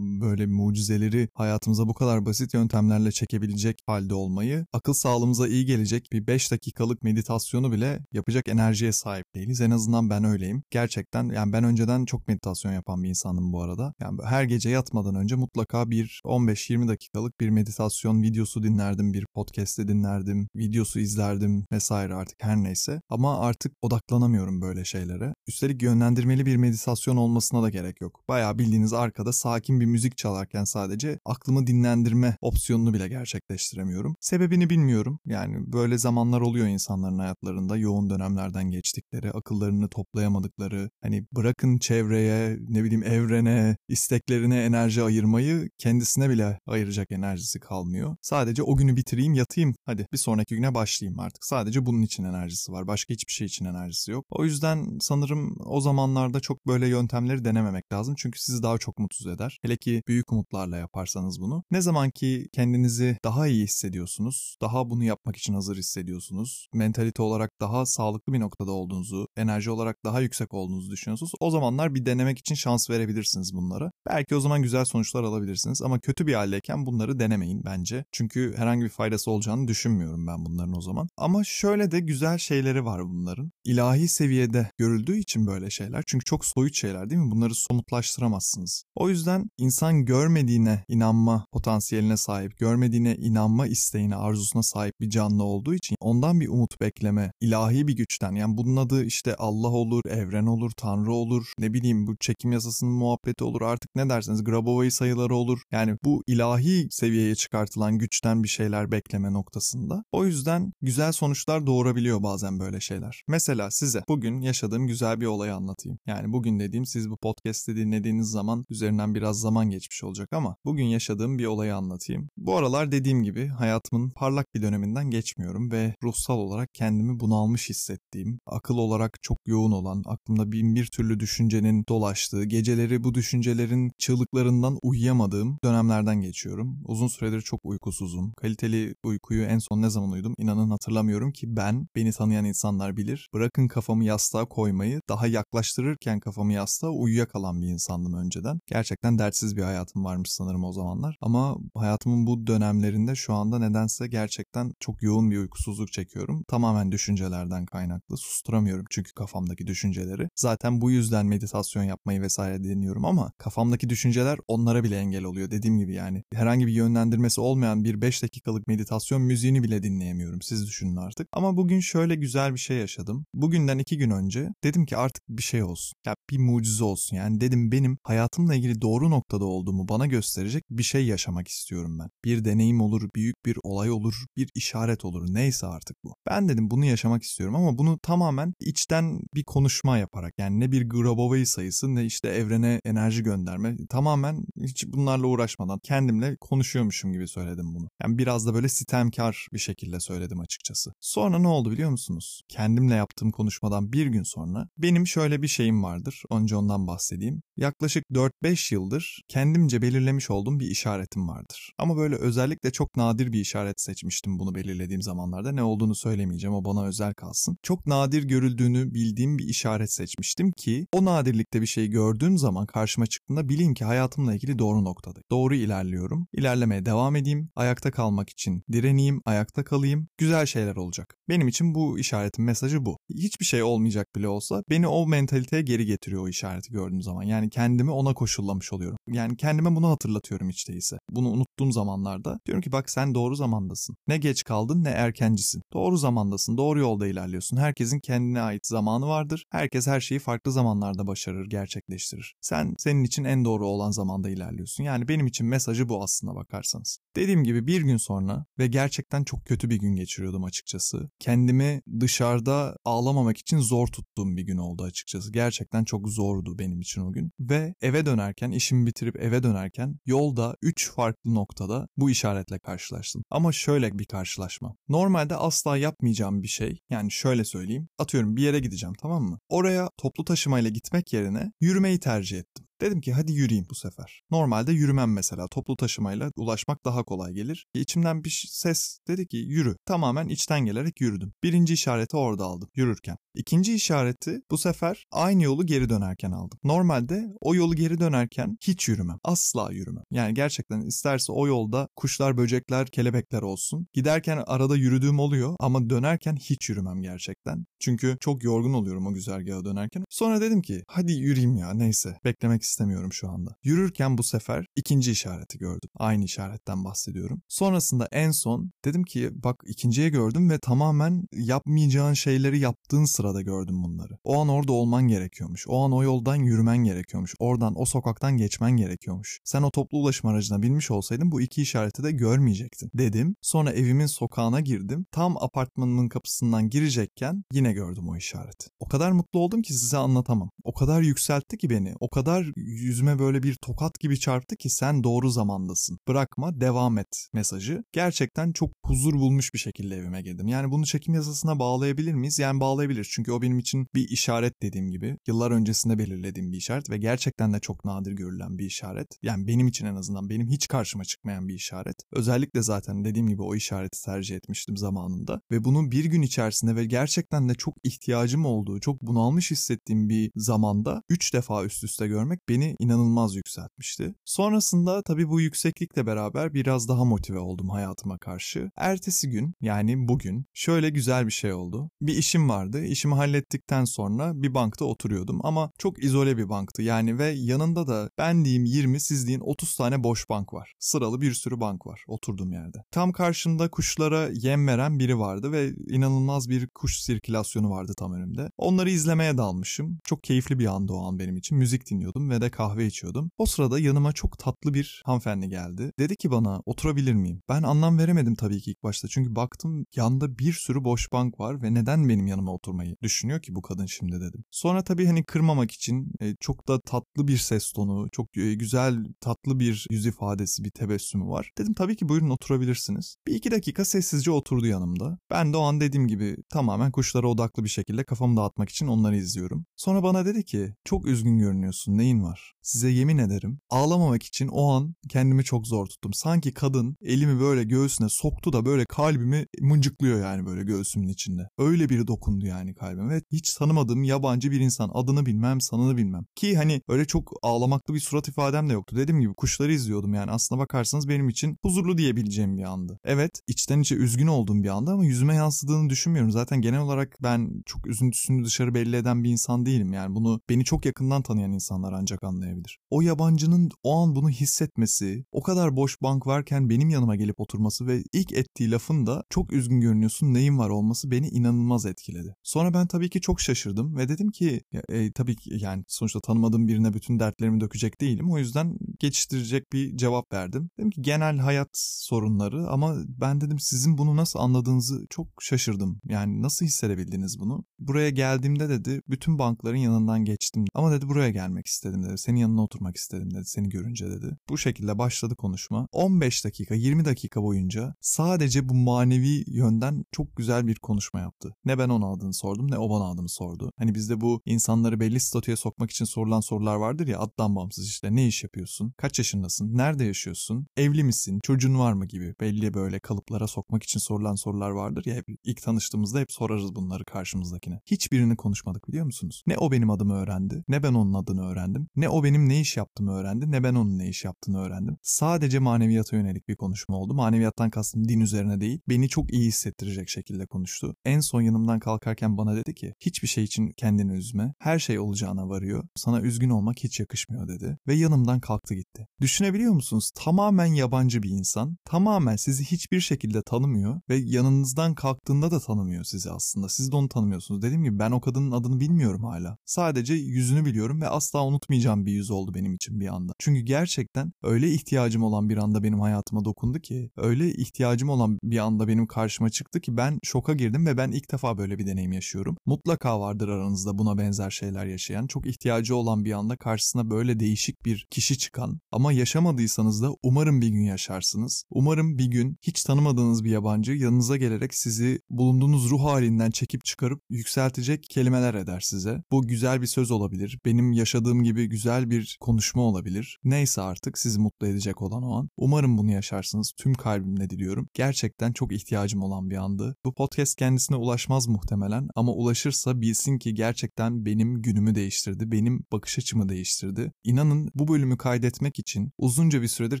böyle mucizeleri hayatımıza bu kadar basit yöntemlerle çekebilecek halde olmayı, akıl sağlığımıza iyi gelecek bir 5 dakikalık meditasyonu bile yapacak enerjiye sahip değiliz. En azından ben öyleyim. Gerçekten yani ben önceden çok meditasyon yapan bir insanım bu arada. Yani her gece yatmadan önce mutlaka bir 15-20 dakikalık bir meditasyon videosu dinlerdim, bir podcast'i dinlerdim, videosu izlerdim vesaire artık her neyse. Ama artık odaklanamıyorum böyle şeylere. Üstelik yönlendirmeli bir meditasyon olmasına da gerek yok. Bayağı bildiğiniz arkada sakin bir müzik çalarken sadece aklımı dinlendirme opsiyonunu bile gerçekleştiremiyorum. Sebebini bilmiyorum. Yani böyle zamanlar oluyor insanların hayatlarında yoğun dönemlerden geçtikleri, akıllarını toplayamadıkları, hani bırakın çevreye, ne bileyim evrene, isteklerine enerji ayırmayı kendisine bile ayıracak enerjisi kalmıyor. Sadece o günü bitireyim, yatayım, hadi bir sonraki güne başlayayım artık. Sadece bunun için enerjisi var. Başka hiçbir şey için enerjisi yok. O yüzden sanırım o zamanlarda çok böyle yöntemleri denememek lazım. Çünkü sizi daha çok mutsuz eder. Hele ki büyük umutlarla yaparsanız bunu. Ne zaman ki kendinizi daha iyi hissediyorsunuz, daha bunu yapmak için hazır hissediyorsunuz, mentalite olarak daha sağlıklı bir noktada olduğunuzu, enerji olarak daha yüksek olduğunuzu düşünüyorsunuz. O zamanlar bir denemek için şans verebilirsiniz bunlara. Belki o zaman güzel sonuçlar alabilirsiniz ama kötü bir haldeyken bunları denemeyin bence. Çünkü herhangi bir faydası olacağını düşünmüyorum ben bunların o zaman. Ama şöyle de güzel şeyleri var bunların. İlahi seviyede görüldüğü için böyle şeyler. Çünkü çok soyut şeyler değil mi? Bunları somutlaştıramazsınız. O yüzden insan görmediğine inanma potansiyeline sahip, görmediğine inanma isteğine, arzusuna sahip bir canlı olduğu için ondan bir umut bekleme, ilahi bir güçten. Yani bunun adı işte Allah olur, evren olur, Tanrı olur, ne bileyim bu çekim yasasının muhabbeti olur artık ne derseniz Grabovoi sayıları olur. Yani bu ilahi seviyeye çıkartılan güçten bir şeyler bekleme noktasında. O yüzden güzel sonuçlar doğurabiliyor bazen böyle şeyler. Mesela size bugün yaşadığım güzel bir olayı anlatayım. Yani bugün dediğim siz bu podcast'i dinlediğiniz zaman üzerinden biraz zaman geçmiş olacak ama bugün yaşadığım bir olayı anlatayım. Bu aralar dediğim gibi hayatımın parlak bir döneminden geçmiyorum ve ruhsal olarak kendimi bunalmış hissettiğim, akıl olarak çok yoğun olan, aklımda bin bir türlü düşüncenin dolaştığı, geceleri bu düşüncelerin çığlıklarından uyuyamadığım dönemlerden geçiyorum. Uzun süredir çok uykusuzum. Kaliteli uykuyu en son ne zaman uyudum inanın hatırlamıyorum ki ben, beni tanıyan insanlar bilir. Bırakın kafamı yastığa koymayı, daha yaklaştırırken kafamı yastığa uyuyakalan bir insandım önceden. Gerçekten dertsiz bir hayatım varmış sanırım o zamanlar. Ama hayatımın bu dönemlerinde şu anda nedense gerçekten çok yoğun bir uykusuzluk çekiyorum. Tamamen düşüncelerden kaynaklı. susturamıyorum çünkü kafamdaki düşünceleri. Zaten bu yüzden meditasyon yapmayı vesaire deniyorum ama kafamdaki düşünceler onlara bile engel oluyor. Dediğim gibi yani herhangi bir yönlendirmesi olmayan bir 5 dakikalık meditasyon müziğini bile dinleyemiyorum. Siz düşünün artık. Ama bugün şöyle güzel bir şey yaşadım. Bugünden iki gün önce dedim ki artık bir şey olsun. Ya bir mucize olsun. Yani dedim benim hayatımla ilgili doğru noktada olduğumu bana gösterecek bir şey yaşamak istiyorum ben. Bir deneyim olur, büyük bir olay olur, bir işaret olur. Neyse artık bu. Ben dedim bunu yaşamak istiyorum ama bunu tamamen içten bir konuşma yaparak yani ne bir Grabovoi sayısı ne işte evrene enerji gönderme. Tamamen hiç bunlarla uğraşmadan kendimle konuşuyormuşum gibi söyledim bunu. Yani biraz da böyle sitemkar bir şekilde söyledim açıkçası. Sonra ne oldu biliyor musunuz? Kendimle yaptığım konuşmadan bir gün sonra benim şöyle bir şeyim vardır. Önce ondan bahsedeyim. Yaklaşık 4-5 yıldır kendimce belirlemiş olduğum bir işaretim vardır. Ama böyle özellikle çok nadir bir işaret seçmiştim bunu belirlediğim zamanlarda. Ne olduğunu söylemeyeceğim o bana özel kalsın. Çok nadir görüldüğünü bildiğim bir işaret seçmiştim ki o nadirlikte bir şey gördüğüm zaman karşıma çıktığında bileyim ki hayatımla ilgili doğru noktada. Doğru ilerliyorum. İlerlemeye devam edeyim. Ayakta kalmak için direneyim, ayakta kalayım. Güzel şeyler olacak. Benim için bu işaretin mesajı bu. Hiçbir şey olmayacak bile olsa beni o mentaliteye geri getiriyor o işareti gördüğüm zaman. Yani kendimi ona koşullamış oluyorum. Yani kendime bunu hatırlatıyorum hiç değilse. Bunu unuttuğum zamanlarda diyorum ki bak sen doğru zamandasın. Ne geç kaldın ne erkencisin. Doğru zamandasın, doğru yolda ilerliyorsun. Herkesin kendine ait zamanı vardır. Herkes her şeyi farklı zamanlarda başarır, gerçekleştirir. Sen senin için en doğru olan zamanda ilerliyorsun. Yani benim için mesajı bu aslında bakarsanız. Dediğim gibi bir gün sonra ve gerçekten çok kötü bir gün geçiriyordum açıkçası. Kendimi dışarıda ağlamamak için zor tuttuğum bir gün oldu açıkçası. Gerçekten çok zordu benim için o gün. Ve eve dönerken, işimi bitirip eve dönerken yolda 3 farklı noktada bu işaretle karşılaştım. Ama şöyle bir karşılaşma. Normalde asla yapmayacağım bir şey. Yani şöyle söyleyeyim. Atıyorum bir yere gideceğim tamam mı? Oraya toplu taşımayla gitmek yerine yürümeyi tercih ettim. Dedim ki hadi yürüyeyim bu sefer. Normalde yürümem mesela. Toplu taşımayla ulaşmak daha kolay gelir. İçimden bir ses dedi ki yürü. Tamamen içten gelerek yürüdüm. Birinci işareti orada aldım yürürken. İkinci işareti bu sefer aynı yolu geri dönerken aldım. Normalde o yolu geri dönerken hiç yürümem. Asla yürümem. Yani gerçekten isterse o yolda kuşlar, böcekler, kelebekler olsun. Giderken arada yürüdüğüm oluyor ama dönerken hiç yürümem gerçekten. Çünkü çok yorgun oluyorum o güzergaha dönerken. Sonra dedim ki hadi yürüyeyim ya neyse. Beklemek istemiyorum şu anda. Yürürken bu sefer ikinci işareti gördüm. Aynı işaretten bahsediyorum. Sonrasında en son dedim ki bak ikinciye gördüm ve tamamen yapmayacağın şeyleri yaptığın sırada gördüm bunları. O an orada olman gerekiyormuş. O an o yoldan yürümen gerekiyormuş. Oradan o sokaktan geçmen gerekiyormuş. Sen o toplu ulaşım aracına binmiş olsaydın bu iki işareti de görmeyecektin dedim. Sonra evimin sokağına girdim. Tam apartmanımın kapısından girecekken yine gördüm o işareti. O kadar mutlu oldum ki size anlatamam. O kadar yükseltti ki beni. O kadar yüzüme böyle bir tokat gibi çarptı ki sen doğru zamandasın. Bırakma, devam et mesajı. Gerçekten çok huzur bulmuş bir şekilde evime girdim. Yani bunu çekim yasasına bağlayabilir miyiz? Yani bağlayabiliriz. Çünkü o benim için bir işaret dediğim gibi. Yıllar öncesinde belirlediğim bir işaret ve gerçekten de çok nadir görülen bir işaret. Yani benim için en azından benim hiç karşıma çıkmayan bir işaret. Özellikle zaten dediğim gibi o işareti tercih etmiştim zamanında. Ve bunun bir gün içerisinde ve gerçekten de çok ihtiyacım olduğu, çok bunalmış hissettiğim bir zamanda 3 defa üst üste görmek beni inanılmaz yükseltmişti. Sonrasında tabii bu yükseklikle beraber biraz daha motive oldum hayatıma karşı. Ertesi gün yani bugün şöyle güzel bir şey oldu. Bir işim vardı. İşimi hallettikten sonra bir bankta oturuyordum ama çok izole bir banktı. Yani ve yanında da ben diyeyim 20 siz deyin 30 tane boş bank var. Sıralı bir sürü bank var oturduğum yerde. Tam karşımda kuşlara yem veren biri vardı ve inanılmaz bir kuş sirkülasyonu vardı tam önümde. Onları izlemeye dalmışım. Çok keyifli bir andı o an benim için. Müzik dinliyordum ve de kahve içiyordum. O sırada yanıma çok tatlı bir hanımefendi geldi. Dedi ki bana oturabilir miyim? Ben anlam veremedim tabii ki ilk başta. Çünkü baktım yanda bir sürü boş bank var ve neden benim yanıma oturmayı düşünüyor ki bu kadın şimdi dedim. Sonra tabii hani kırmamak için e, çok da tatlı bir ses tonu, çok e, güzel tatlı bir yüz ifadesi, bir tebessümü var. Dedim tabii ki buyurun oturabilirsiniz. Bir iki dakika sessizce oturdu yanımda. Ben de o an dediğim gibi tamamen kuşlara odaklı bir şekilde kafamı dağıtmak için onları izliyorum. Sonra bana dedi ki çok üzgün görünüyorsun neyin var? Var. Size yemin ederim ağlamamak için o an kendimi çok zor tuttum. Sanki kadın elimi böyle göğsüne soktu da böyle kalbimi mıncıklıyor yani böyle göğsümün içinde. Öyle biri dokundu yani kalbime ve hiç tanımadığım yabancı bir insan adını bilmem sanını bilmem. Ki hani öyle çok ağlamaklı bir surat ifadem de yoktu. Dediğim gibi kuşları izliyordum yani aslına bakarsanız benim için huzurlu diyebileceğim bir andı. Evet içten içe üzgün olduğum bir anda ama yüzüme yansıdığını düşünmüyorum. Zaten genel olarak ben çok üzüntüsünü dışarı belli eden bir insan değilim. Yani bunu beni çok yakından tanıyan insanlar ancak anlayabilir. O yabancının o an bunu hissetmesi, o kadar boş bank varken benim yanıma gelip oturması ve ilk ettiği lafın da çok üzgün görünüyorsun neyin var olması beni inanılmaz etkiledi. Sonra ben tabii ki çok şaşırdım ve dedim ki e, tabii ki yani sonuçta tanımadığım birine bütün dertlerimi dökecek değilim. O yüzden geçiştirecek bir cevap verdim. Dedim ki genel hayat sorunları ama ben dedim sizin bunu nasıl anladığınızı çok şaşırdım. Yani nasıl hissedebildiniz bunu? Buraya geldiğimde dedi bütün bankların yanından geçtim ama dedi buraya gelmek istedim dedi. Senin yanına oturmak istedim dedi seni görünce dedi. Bu şekilde başladı konuşma. 15 dakika 20 dakika boyunca sadece bu manevi yönden çok güzel bir konuşma yaptı. Ne ben ona adını sordum ne o bana adımı sordu. Hani bizde bu insanları belli statüye sokmak için sorulan sorular vardır ya addan bağımsız işte ne iş yapıyorsun, kaç yaşındasın, nerede yaşıyorsun, evli misin, çocuğun var mı gibi belli böyle kalıplara sokmak için sorulan sorular vardır ya hep ilk tanıştığımızda hep sorarız bunları karşımızdakine. Hiçbirini konuşmadık biliyor musunuz? Ne o benim adımı öğrendi, ne ben onun adını öğrendim, ne o benim ne iş yaptığımı öğrendi, ne ben onun ne iş yaptığını öğrendim. Sadece maneviyata yönelik bir konuşma oldu. Maneviyattan kastım din üzerine değil, beni çok iyi hissettirecek şekilde konuştu. En son yanımdan kalkarken bana dedi ki hiçbir şey için kendini üzme, her şey olacağına varıyor, sana üzgün olmak hiç yakışmıyor dedi ve yanımdan kalktı gitti. Düşünebiliyor musunuz? Tamamen yabancı bir insan, tamamen sizi hiçbir şekilde tanımıyor ve yanınızdan kalktığında da tanımıyor sizi aslında. Siz de onu tanımıyorsunuz. Dediğim gibi ben o kadının adını bilmiyorum hala. Sadece yüzünü biliyorum ve asla unutmayacağım bir yüz oldu benim için bir anda. Çünkü gerçekten öyle ihtiyacım olan bir anda benim hayatıma dokundu ki, öyle ihtiyacım olan bir anda benim karşıma çıktı ki ben şoka girdim ve ben ilk defa böyle bir deneyim yaşıyorum. Mutlaka vardır aranızda buna benzer şeyler yaşayan, çok ihtiyacı olan bir anda karşısına böyle değişik bir kişi çıkan ama yaşamadıysanız da umarım bir gün yaşarsınız. Umarım bir gün hiç tanımadığınız bir yabancı yanınıza gelerek sizi bulunduğunuz ruh halinden çekip çıkarıp yükseltecek kelimeler eder size. Bu güzel bir söz olabilir. Benim yaşadığım gibi güzel bir konuşma olabilir. Neyse artık sizi mutlu edecek olan o an. Umarım bunu yaşarsınız. Tüm kalbimle diliyorum. Gerçekten çok ihtiyacım olan bir andı. Bu podcast kendisine ulaşmaz muhtemelen ama ulaşırsa bilsin ki gerçekten benim günümü değiştirdi. Benim bakış açımı değiştirdi. İnanın bu bölümü kaydetmek için uzunca bir süredir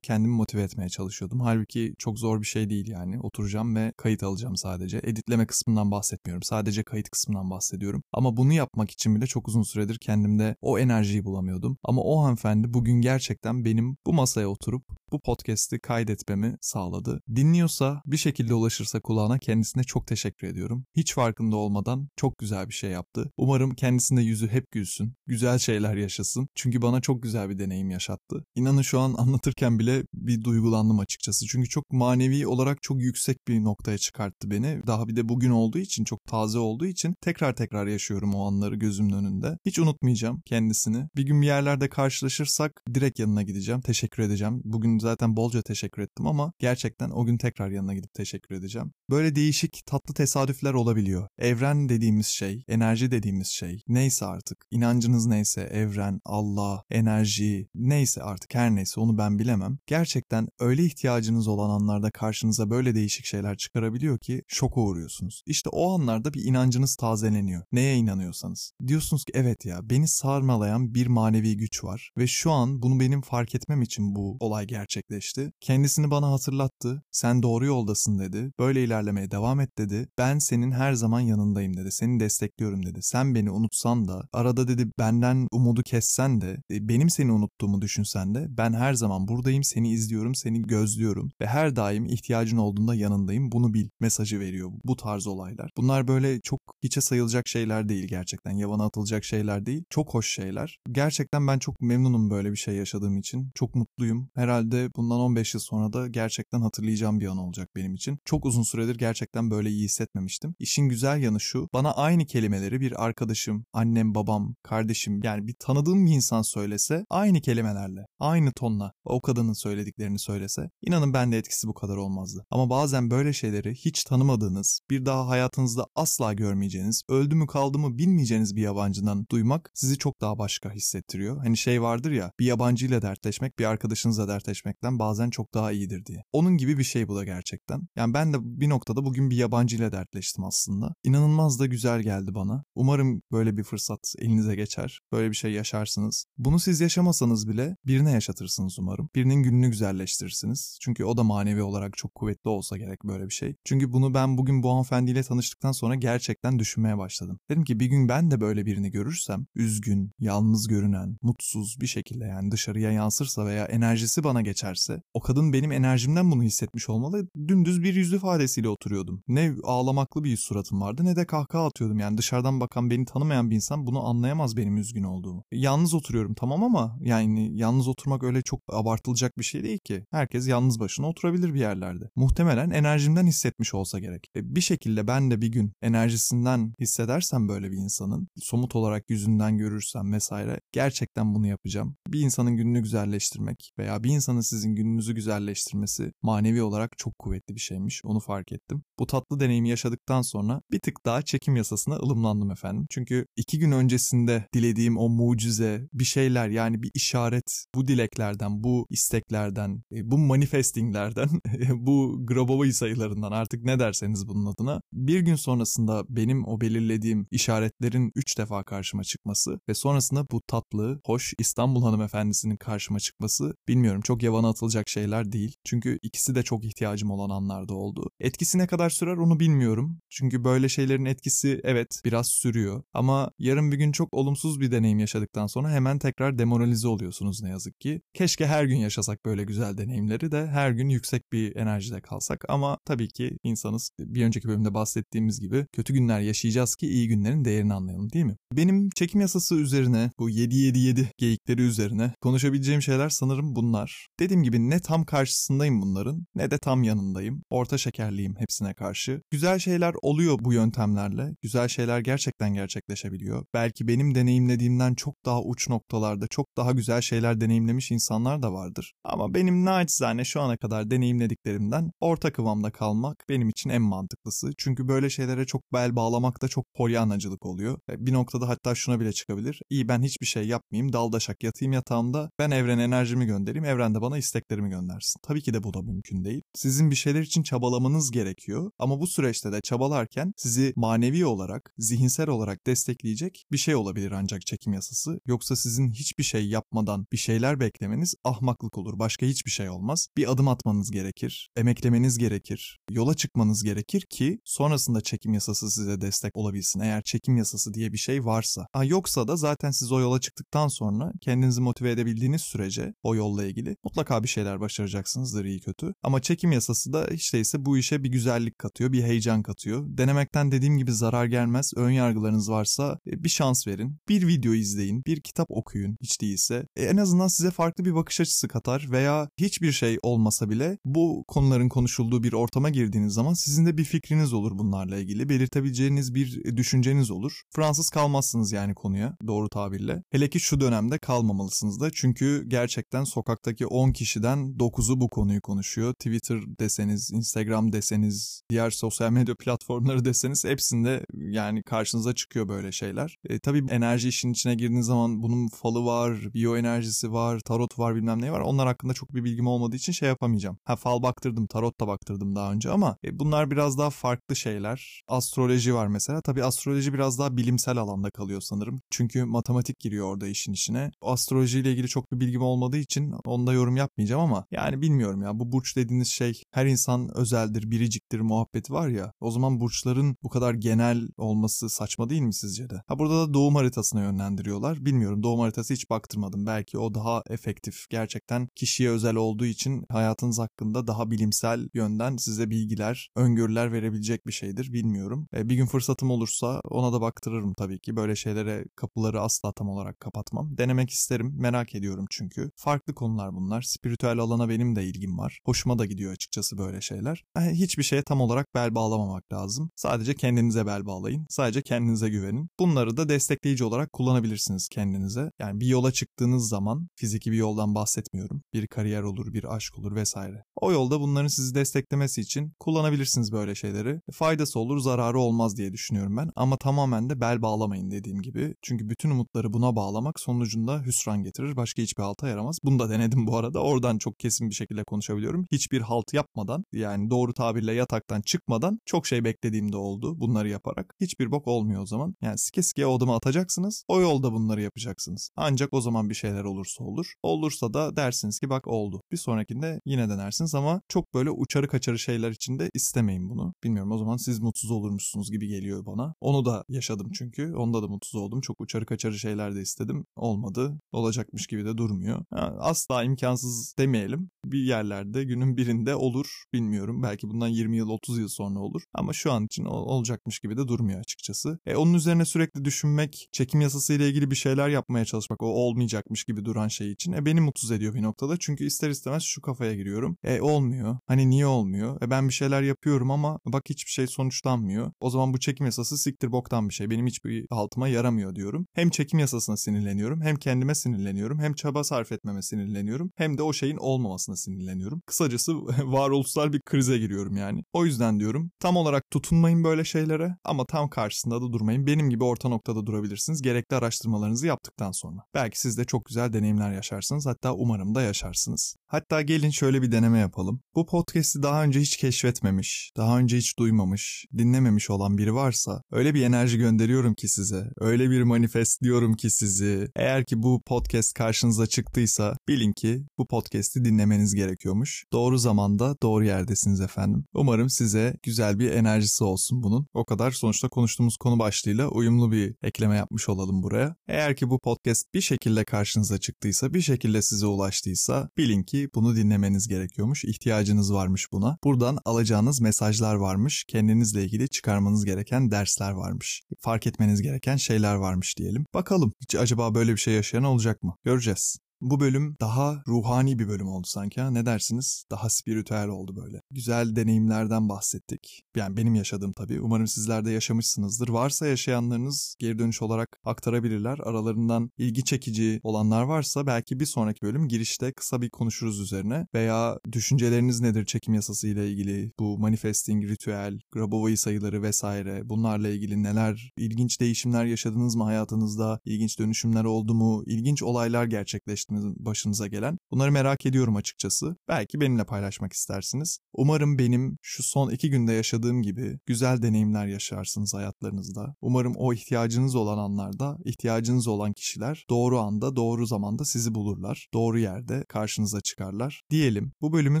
kendimi motive etmeye çalışıyordum. Halbuki çok zor bir şey değil yani. Oturacağım ve kayıt alacağım sadece. Editleme kısmından bahsetmiyorum. Sadece kayıt kısmından bahsediyorum. Ama bunu yapmak için bile çok uzun süredir kendimde o enerjiyi bulamıyordum. Ama o hanımefendi bugün gerçekten benim bu masaya oturup bu podcast'i kaydetmemi sağladı. Dinliyorsa bir şekilde ulaşırsa kulağına kendisine çok teşekkür ediyorum. Hiç farkında olmadan çok güzel bir şey yaptı. Umarım kendisinde yüzü hep gülsün. Güzel şeyler yaşasın. Çünkü bana çok güzel bir deneyim yaşattı. İnanın şu an anlatırken bile bir duygulandım açıkçası. Çünkü çok manevi olarak çok yüksek bir noktaya çıkarttı beni. Daha bir de bugün olduğu için çok taze olduğu için tekrar tekrar yaşıyorum o anları gözümün önünde. Hiç unutmayacağım kendisini. Bir gün bir yerlerde karşılaşırsak direkt yanına gideceğim. Teşekkür edeceğim. Bugün zaten bolca teşekkür ettim ama gerçekten o gün tekrar yanına gidip teşekkür edeceğim. Böyle değişik tatlı tesadüfler olabiliyor. Evren dediğimiz şey, enerji dediğimiz şey neyse artık inancınız neyse evren, Allah, enerji neyse artık her neyse onu ben bilemem. Gerçekten öyle ihtiyacınız olan anlarda karşınıza böyle değişik şeyler çıkarabiliyor ki şoka uğruyorsunuz. İşte o anlarda bir inancınız tazeleniyor. Neye inanıyorsanız. Diyorsunuz ki evet ya beni sarmalayan bir manevi güç var ve şu an bunu benim fark etmem için bu olay gerçekleşti. Kendisini bana hatırlattı. Sen doğru yoldasın dedi. Böyle ilerlemeye devam et dedi. Ben senin her zaman yanındayım dedi. Seni destekliyorum dedi. Sen beni unutsan da arada dedi benden umudu kessen de e, benim seni unuttuğumu düşünsen de ben her zaman buradayım. Seni izliyorum, seni gözlüyorum ve her daim ihtiyacın olduğunda yanındayım. Bunu bil mesajı veriyor bu tarz olaylar. Bunlar böyle çok hiçe sayılacak şeyler değil gerçekten. Yavana atılacak şeyler değil. Çok hoş şeyler. Gerçekten ben çok memnunum böyle bir şey yaşadığım için. Çok mutluyum. Herhalde de bundan 15 yıl sonra da gerçekten hatırlayacağım bir an olacak benim için. Çok uzun süredir gerçekten böyle iyi hissetmemiştim. İşin güzel yanı şu, bana aynı kelimeleri bir arkadaşım, annem, babam, kardeşim yani bir tanıdığım bir insan söylese aynı kelimelerle, aynı tonla o kadının söylediklerini söylese inanın bende etkisi bu kadar olmazdı. Ama bazen böyle şeyleri hiç tanımadığınız, bir daha hayatınızda asla görmeyeceğiniz, öldü mü kaldı mı bilmeyeceğiniz bir yabancıdan duymak sizi çok daha başka hissettiriyor. Hani şey vardır ya bir yabancıyla dertleşmek bir arkadaşınızla dertleşmekten bazen çok daha iyidir diye. Onun gibi bir şey bu da gerçekten. Yani ben de bir noktada bugün bir yabancıyla dertleştim aslında. İnanılmaz da güzel geldi bana. Umarım böyle bir fırsat elinize geçer. Böyle bir şey yaşarsınız. Bunu siz yaşamasanız bile birine yaşatırsınız umarım. Birinin gününü güzelleştirirsiniz. Çünkü o da manevi olarak çok kuvvetli olsa gerek böyle bir şey. Çünkü bunu ben bugün bu hanımefendiyle tanıştıktan sonra gerçekten düşünmeye başladım. Dedim ki bir gün ben de böyle birini görürsem üzgün, yalnız görünen, mutsuz bir şekilde yani dışarıya yansırsa veya enerjisi bana geçerse o kadın benim enerjimden bunu hissetmiş olmalı. Dümdüz bir yüz ifadesiyle oturuyordum. Ne ağlamaklı bir yüz suratım vardı ne de kahkaha atıyordum. Yani dışarıdan bakan beni tanımayan bir insan bunu anlayamaz benim üzgün olduğumu. Yalnız oturuyorum tamam ama yani yalnız oturmak öyle çok abartılacak bir şey değil ki. Herkes yalnız başına oturabilir bir yerlerde. Muhtemelen enerjimden hissetmiş olsa gerek. E, bir şekilde ben de bir gün enerjisinden hissedersem böyle bir insanın, somut olarak yüzünden görürsem vesaire gerçekten bunu yapacağım. Bir insanın gününü güzelleştirmek veya bir insanın sizin gününüzü güzelleştirmesi manevi olarak çok kuvvetli bir şeymiş. Onu fark ettim. Bu tatlı deneyimi yaşadıktan sonra bir tık daha çekim yasasına ılımlandım efendim. Çünkü iki gün öncesinde dilediğim o mucize, bir şeyler yani bir işaret bu dileklerden, bu isteklerden, e, bu manifestinglerden, <laughs> bu Grabovoi sayılarından artık ne derseniz bunun adına bir gün sonrasında benim o belirlediğim işaretlerin üç defa karşıma çıkması ve sonrasında bu tatlı, hoş İstanbul hanımefendisinin karşıma çıkması bilmiyorum çok yabana atılacak şeyler değil. Çünkü ikisi de çok ihtiyacım olan anlarda oldu. Etkisi ne kadar sürer onu bilmiyorum. Çünkü böyle şeylerin etkisi evet biraz sürüyor ama yarın bir gün çok olumsuz bir deneyim yaşadıktan sonra hemen tekrar demoralize oluyorsunuz ne yazık ki. Keşke her gün yaşasak böyle güzel deneyimleri de her gün yüksek bir enerjide kalsak ama tabii ki insanız bir önceki bölümde bahsettiğimiz gibi kötü günler yaşayacağız ki iyi günlerin değerini anlayalım değil mi? Benim çekim yasası üzerine bu 777 geyikleri üzerine konuşabileceğim şeyler sanırım bunlar. Dediğim gibi ne tam karşısındayım bunların ne de tam yanındayım. Orta şekerliyim hepsine karşı. Güzel şeyler oluyor bu yöntemlerle. Güzel şeyler gerçekten gerçekleşebiliyor. Belki benim deneyimlediğimden çok daha uç noktalarda çok daha güzel şeyler deneyimlemiş insanlar da vardır. Ama benim naçizane şu ana kadar deneyimlediklerimden orta kıvamda kalmak benim için en mantıklısı. Çünkü böyle şeylere çok bel bağlamak da çok polyanacılık oluyor. Bir noktada hatta şuna bile çıkabilir. İyi ben hiçbir şey yapmayayım, daldaşak yatayım yatağımda. Ben evrene enerjimi göndereyim, evren de bana isteklerimi göndersin. Tabii ki de bu da mümkün değil. Sizin bir şeyler için çabalamanız gerekiyor. Ama bu süreçte de çabalarken sizi manevi olarak, zihinsel olarak destekleyecek bir şey olabilir ancak çekim yasası. Yoksa sizin hiçbir şey yapmadan bir şeyler beklemeniz ahmaklık olur. Başka hiçbir şey olmaz. Bir adım atmanız gerekir, emeklemeniz gerekir, yola çıkmanız gerekir ki sonrasında çekim yasası size destek olabilsin. Eğer çekim yasası diye bir şey varsa. Ha, yoksa da zaten siz o yola çıktıktan sonra kendinizi motive edebildiğiniz sürece o yolla ilgili mutlaka bir şeyler başaracaksınızdır iyi kötü. Ama çekim yasası da hiç değilse bu işe bir güzellik katıyor, bir heyecan katıyor. Denemekten dediğim gibi zarar gelmez. Ön yargılarınız varsa e, bir şans verin. Bir video izleyin, bir kitap okuyun hiç değilse. E, en azından size farklı bir bakış açısı katar veya hiçbir şey olmasa bile bu konuların konuşulduğu bir ortama girdiğiniz zaman sizin de bir fikriniz olur bunlarla ilgili. Belirtebileceğiniz bir düşünceniz olur. Fransız kalmazsınız yani konuya doğru tabirle. Hele ki şu dönemde kalmamalısınız da çünkü gerçekten sokaktaki 10 kişiden 9'u bu konuyu konuşuyor. Twitter deseniz, Instagram deseniz, diğer sosyal medya <laughs> platformları deseniz hepsinde yani karşınıza çıkıyor böyle şeyler. E, tabii enerji işin içine girdiğiniz zaman bunun falı var, biyoenerjisi var, tarot var bilmem ne var. Onlar hakkında çok bir bilgim olmadığı için şey yapamayacağım. Ha fal baktırdım, tarot da baktırdım daha önce ama e, bunlar biraz daha farklı şeyler. Astroloji var mesela. Tabii astroloji biraz daha bilimsel alanda kalıyor sanırım. Çünkü matematik giriyor orada işin içine. Astroloji ile ilgili çok bir bilgim olmadığı için onda yorum yapmayacağım ama yani bilmiyorum ya bu burç dediğiniz şey her insan özeldir, biriciktir muhabbeti var ya. O zaman burçların bu kadar genel olması saçma değil mi sizce de? Ha burada da doğum haritasına yönlendiriyorlar. Bilmiyorum doğum haritası hiç baktırmadım. Belki o daha efektif. Gerçekten kişiye özel olduğu için hayatınız hakkında daha bilimsel yönden size bilgiler, öngörüler verebilecek bir şeydir. Bilmiyorum. E, bir gün fırsatım olursa ona da baktırırım tabii ki. Böyle şeylere kapıları asla tam olarak kapatmam. Denemek isterim. Merak ediyorum çünkü. Farklı konular bunlar. Spiritüel alana benim de ilgim var. Hoşuma da gidiyor açıkçası böyle şeyler. Yani hiçbir şeye tam olarak bel bağlamamak lazım. Sadece kendinize bel bağlayın. Sadece kendinize güvenin. Bunları da destekleyici olarak kullanabilirsiniz kendinize. Yani bir yola çıktığınız zaman fiziki bir yoldan bahsetmiyorum. Bir kariyer olur, bir aşk olur vesaire. O yolda bunların sizi desteklemesi için kullanabilirsiniz böyle şeyleri. Faydası olur, zararı olmaz diye düşünüyorum ben. Ama tamamen de bel bağlamayın dediğim gibi. Çünkü bütün umutları buna bağlamak sonucunda hüsran getirir. Başka hiçbir halta yaramaz. Bunu da denedim bu arada. Oradan çok kesin bir şekilde konuşabiliyorum. Hiçbir halt yapmadan yani doğru tabirle yataktan çıkmadan çok şey beklediğimde oldu bunları yaparak. Hiçbir bok olmuyor o zaman. Yani sike sike o adımı atacaksınız. O yolda bunları yapacaksınız. Ancak o zaman bir şeyler olursa olur. Olursa da dersiniz ki bak oldu. Bir sonrakinde yine denersiniz ama çok böyle uçarı kaçarı şeyler içinde istemeyin bunu. Bilmiyorum o zaman siz mutsuz olurmuşsunuz gibi geliyor bana. Onu da yaşadım çünkü. Onda da mutsuz oldum. Çok uçarı kaçarı şeyler de istedim. Olmadı. Olacakmış gibi de durmuyor. Ha, asla imkansız demeyelim. Bir yerlerde günün birinde olur. Bilmiyorum. Belki bundan 20 yıl 30 yıl sonra olur. Ama şu an için olacakmış gibi de durmuyor açıkçası. E, onun üzerine sürekli düşünmek, çekim yasası ile ilgili bir şeyler yapmaya çalışmak, o olmayacakmış gibi duran şey için e, beni mutsuz ediyor bir noktada. Çünkü ister istemez şu kafaya giriyorum. E olmuyor. Hani niye olmuyor? E ben bir şeyler yapıyorum ama bak hiçbir şey sonuçlanmıyor. O zaman bu çekim yasası siktir boktan bir şey. Benim hiçbir altıma yaramıyor diyorum. Hem çekim yasasına sinirleniyorum, hem kendime sinirleniyorum, hem çaba sarf etmeme sinirleniyorum, hem de o şeyin olmamasına sinirleniyorum. Kısacası <laughs> varoluşsal bir krize giriyorum yani. O yüzden diyorum tam olarak tutunmayın böyle şeylere ama tam karşısında da durmayın. Benim gibi orta noktada durabilirsiniz gerekli araştırmalarınızı yaptıktan sonra. Belki siz de çok güzel deneyimler yaşarsınız hatta umarım da yaşarsınız. Hatta gelin şöyle bir deneme yapalım. Bu podcast'i daha önce hiç keşfetmemiş, daha önce hiç duymamış, dinlememiş olan biri varsa öyle bir enerji gönderiyorum ki size, öyle bir manifestliyorum ki sizi. Eğer ki bu podcast karşınıza çıktıysa bilin ki bu podcast'i dinlemeniz gerekiyormuş. Doğru zamanda doğru yerdesiniz efendim. Umarım size güzel bir enerjisi olsun bunun. O kadar sonuçta konuştuğumuz konu başlığıyla uyumlu bir ekleme yapmış olalım buraya. Eğer ki bu podcast bir şekilde karşınıza çıktıysa, bir şekilde size ulaştıysa bilin ki bunu dinlemeniz gerekiyormuş. İhtiyacınız varmış buna. Buradan alacağınız mesajlar varmış. Kendinizle ilgili çıkarmanız gereken dersler varmış. Fark etmeniz gereken şeyler varmış diyelim. Bakalım hiç acaba böyle bir şey yaşayan olacak mı? Göreceğiz. Bu bölüm daha ruhani bir bölüm oldu sanki ne dersiniz? Daha spiritüel oldu böyle. Güzel deneyimlerden bahsettik. Yani benim yaşadığım tabii. Umarım sizler de yaşamışsınızdır. Varsa yaşayanlarınız geri dönüş olarak aktarabilirler. Aralarından ilgi çekici olanlar varsa belki bir sonraki bölüm girişte kısa bir konuşuruz üzerine. Veya düşünceleriniz nedir çekim yasası ile ilgili? Bu manifesting, ritüel, Grabovoi sayıları vesaire bunlarla ilgili neler, ilginç değişimler yaşadınız mı hayatınızda? İlginç dönüşümler oldu mu? İlginç olaylar gerçekleşti başınıza gelen. Bunları merak ediyorum açıkçası. Belki benimle paylaşmak istersiniz. Umarım benim şu son iki günde yaşadığım gibi güzel deneyimler yaşarsınız hayatlarınızda. Umarım o ihtiyacınız olan anlarda ihtiyacınız olan kişiler doğru anda doğru zamanda sizi bulurlar. Doğru yerde karşınıza çıkarlar. Diyelim bu bölümün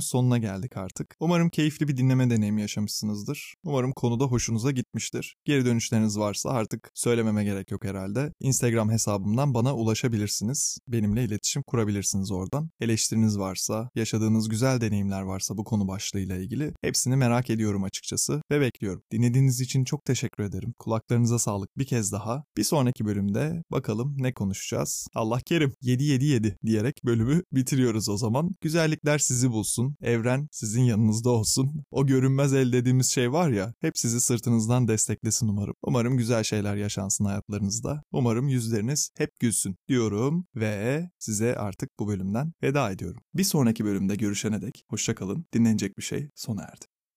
sonuna geldik artık. Umarım keyifli bir dinleme deneyimi yaşamışsınızdır. Umarım konuda hoşunuza gitmiştir. Geri dönüşleriniz varsa artık söylememe gerek yok herhalde. Instagram hesabımdan bana ulaşabilirsiniz. Benimle iletişim iletişim kurabilirsiniz oradan. Eleştiriniz varsa, yaşadığınız güzel deneyimler varsa bu konu başlığıyla ilgili hepsini merak ediyorum açıkçası ve bekliyorum. Dinlediğiniz için çok teşekkür ederim. Kulaklarınıza sağlık bir kez daha. Bir sonraki bölümde bakalım ne konuşacağız. Allah kerim 777 diyerek bölümü bitiriyoruz o zaman. Güzellikler sizi bulsun. Evren sizin yanınızda olsun. O görünmez el dediğimiz şey var ya hep sizi sırtınızdan desteklesin umarım. Umarım güzel şeyler yaşansın hayatlarınızda. Umarım yüzleriniz hep gülsün diyorum ve size size artık bu bölümden veda ediyorum. Bir sonraki bölümde görüşene dek hoşçakalın. Dinlenecek bir şey sona erdi.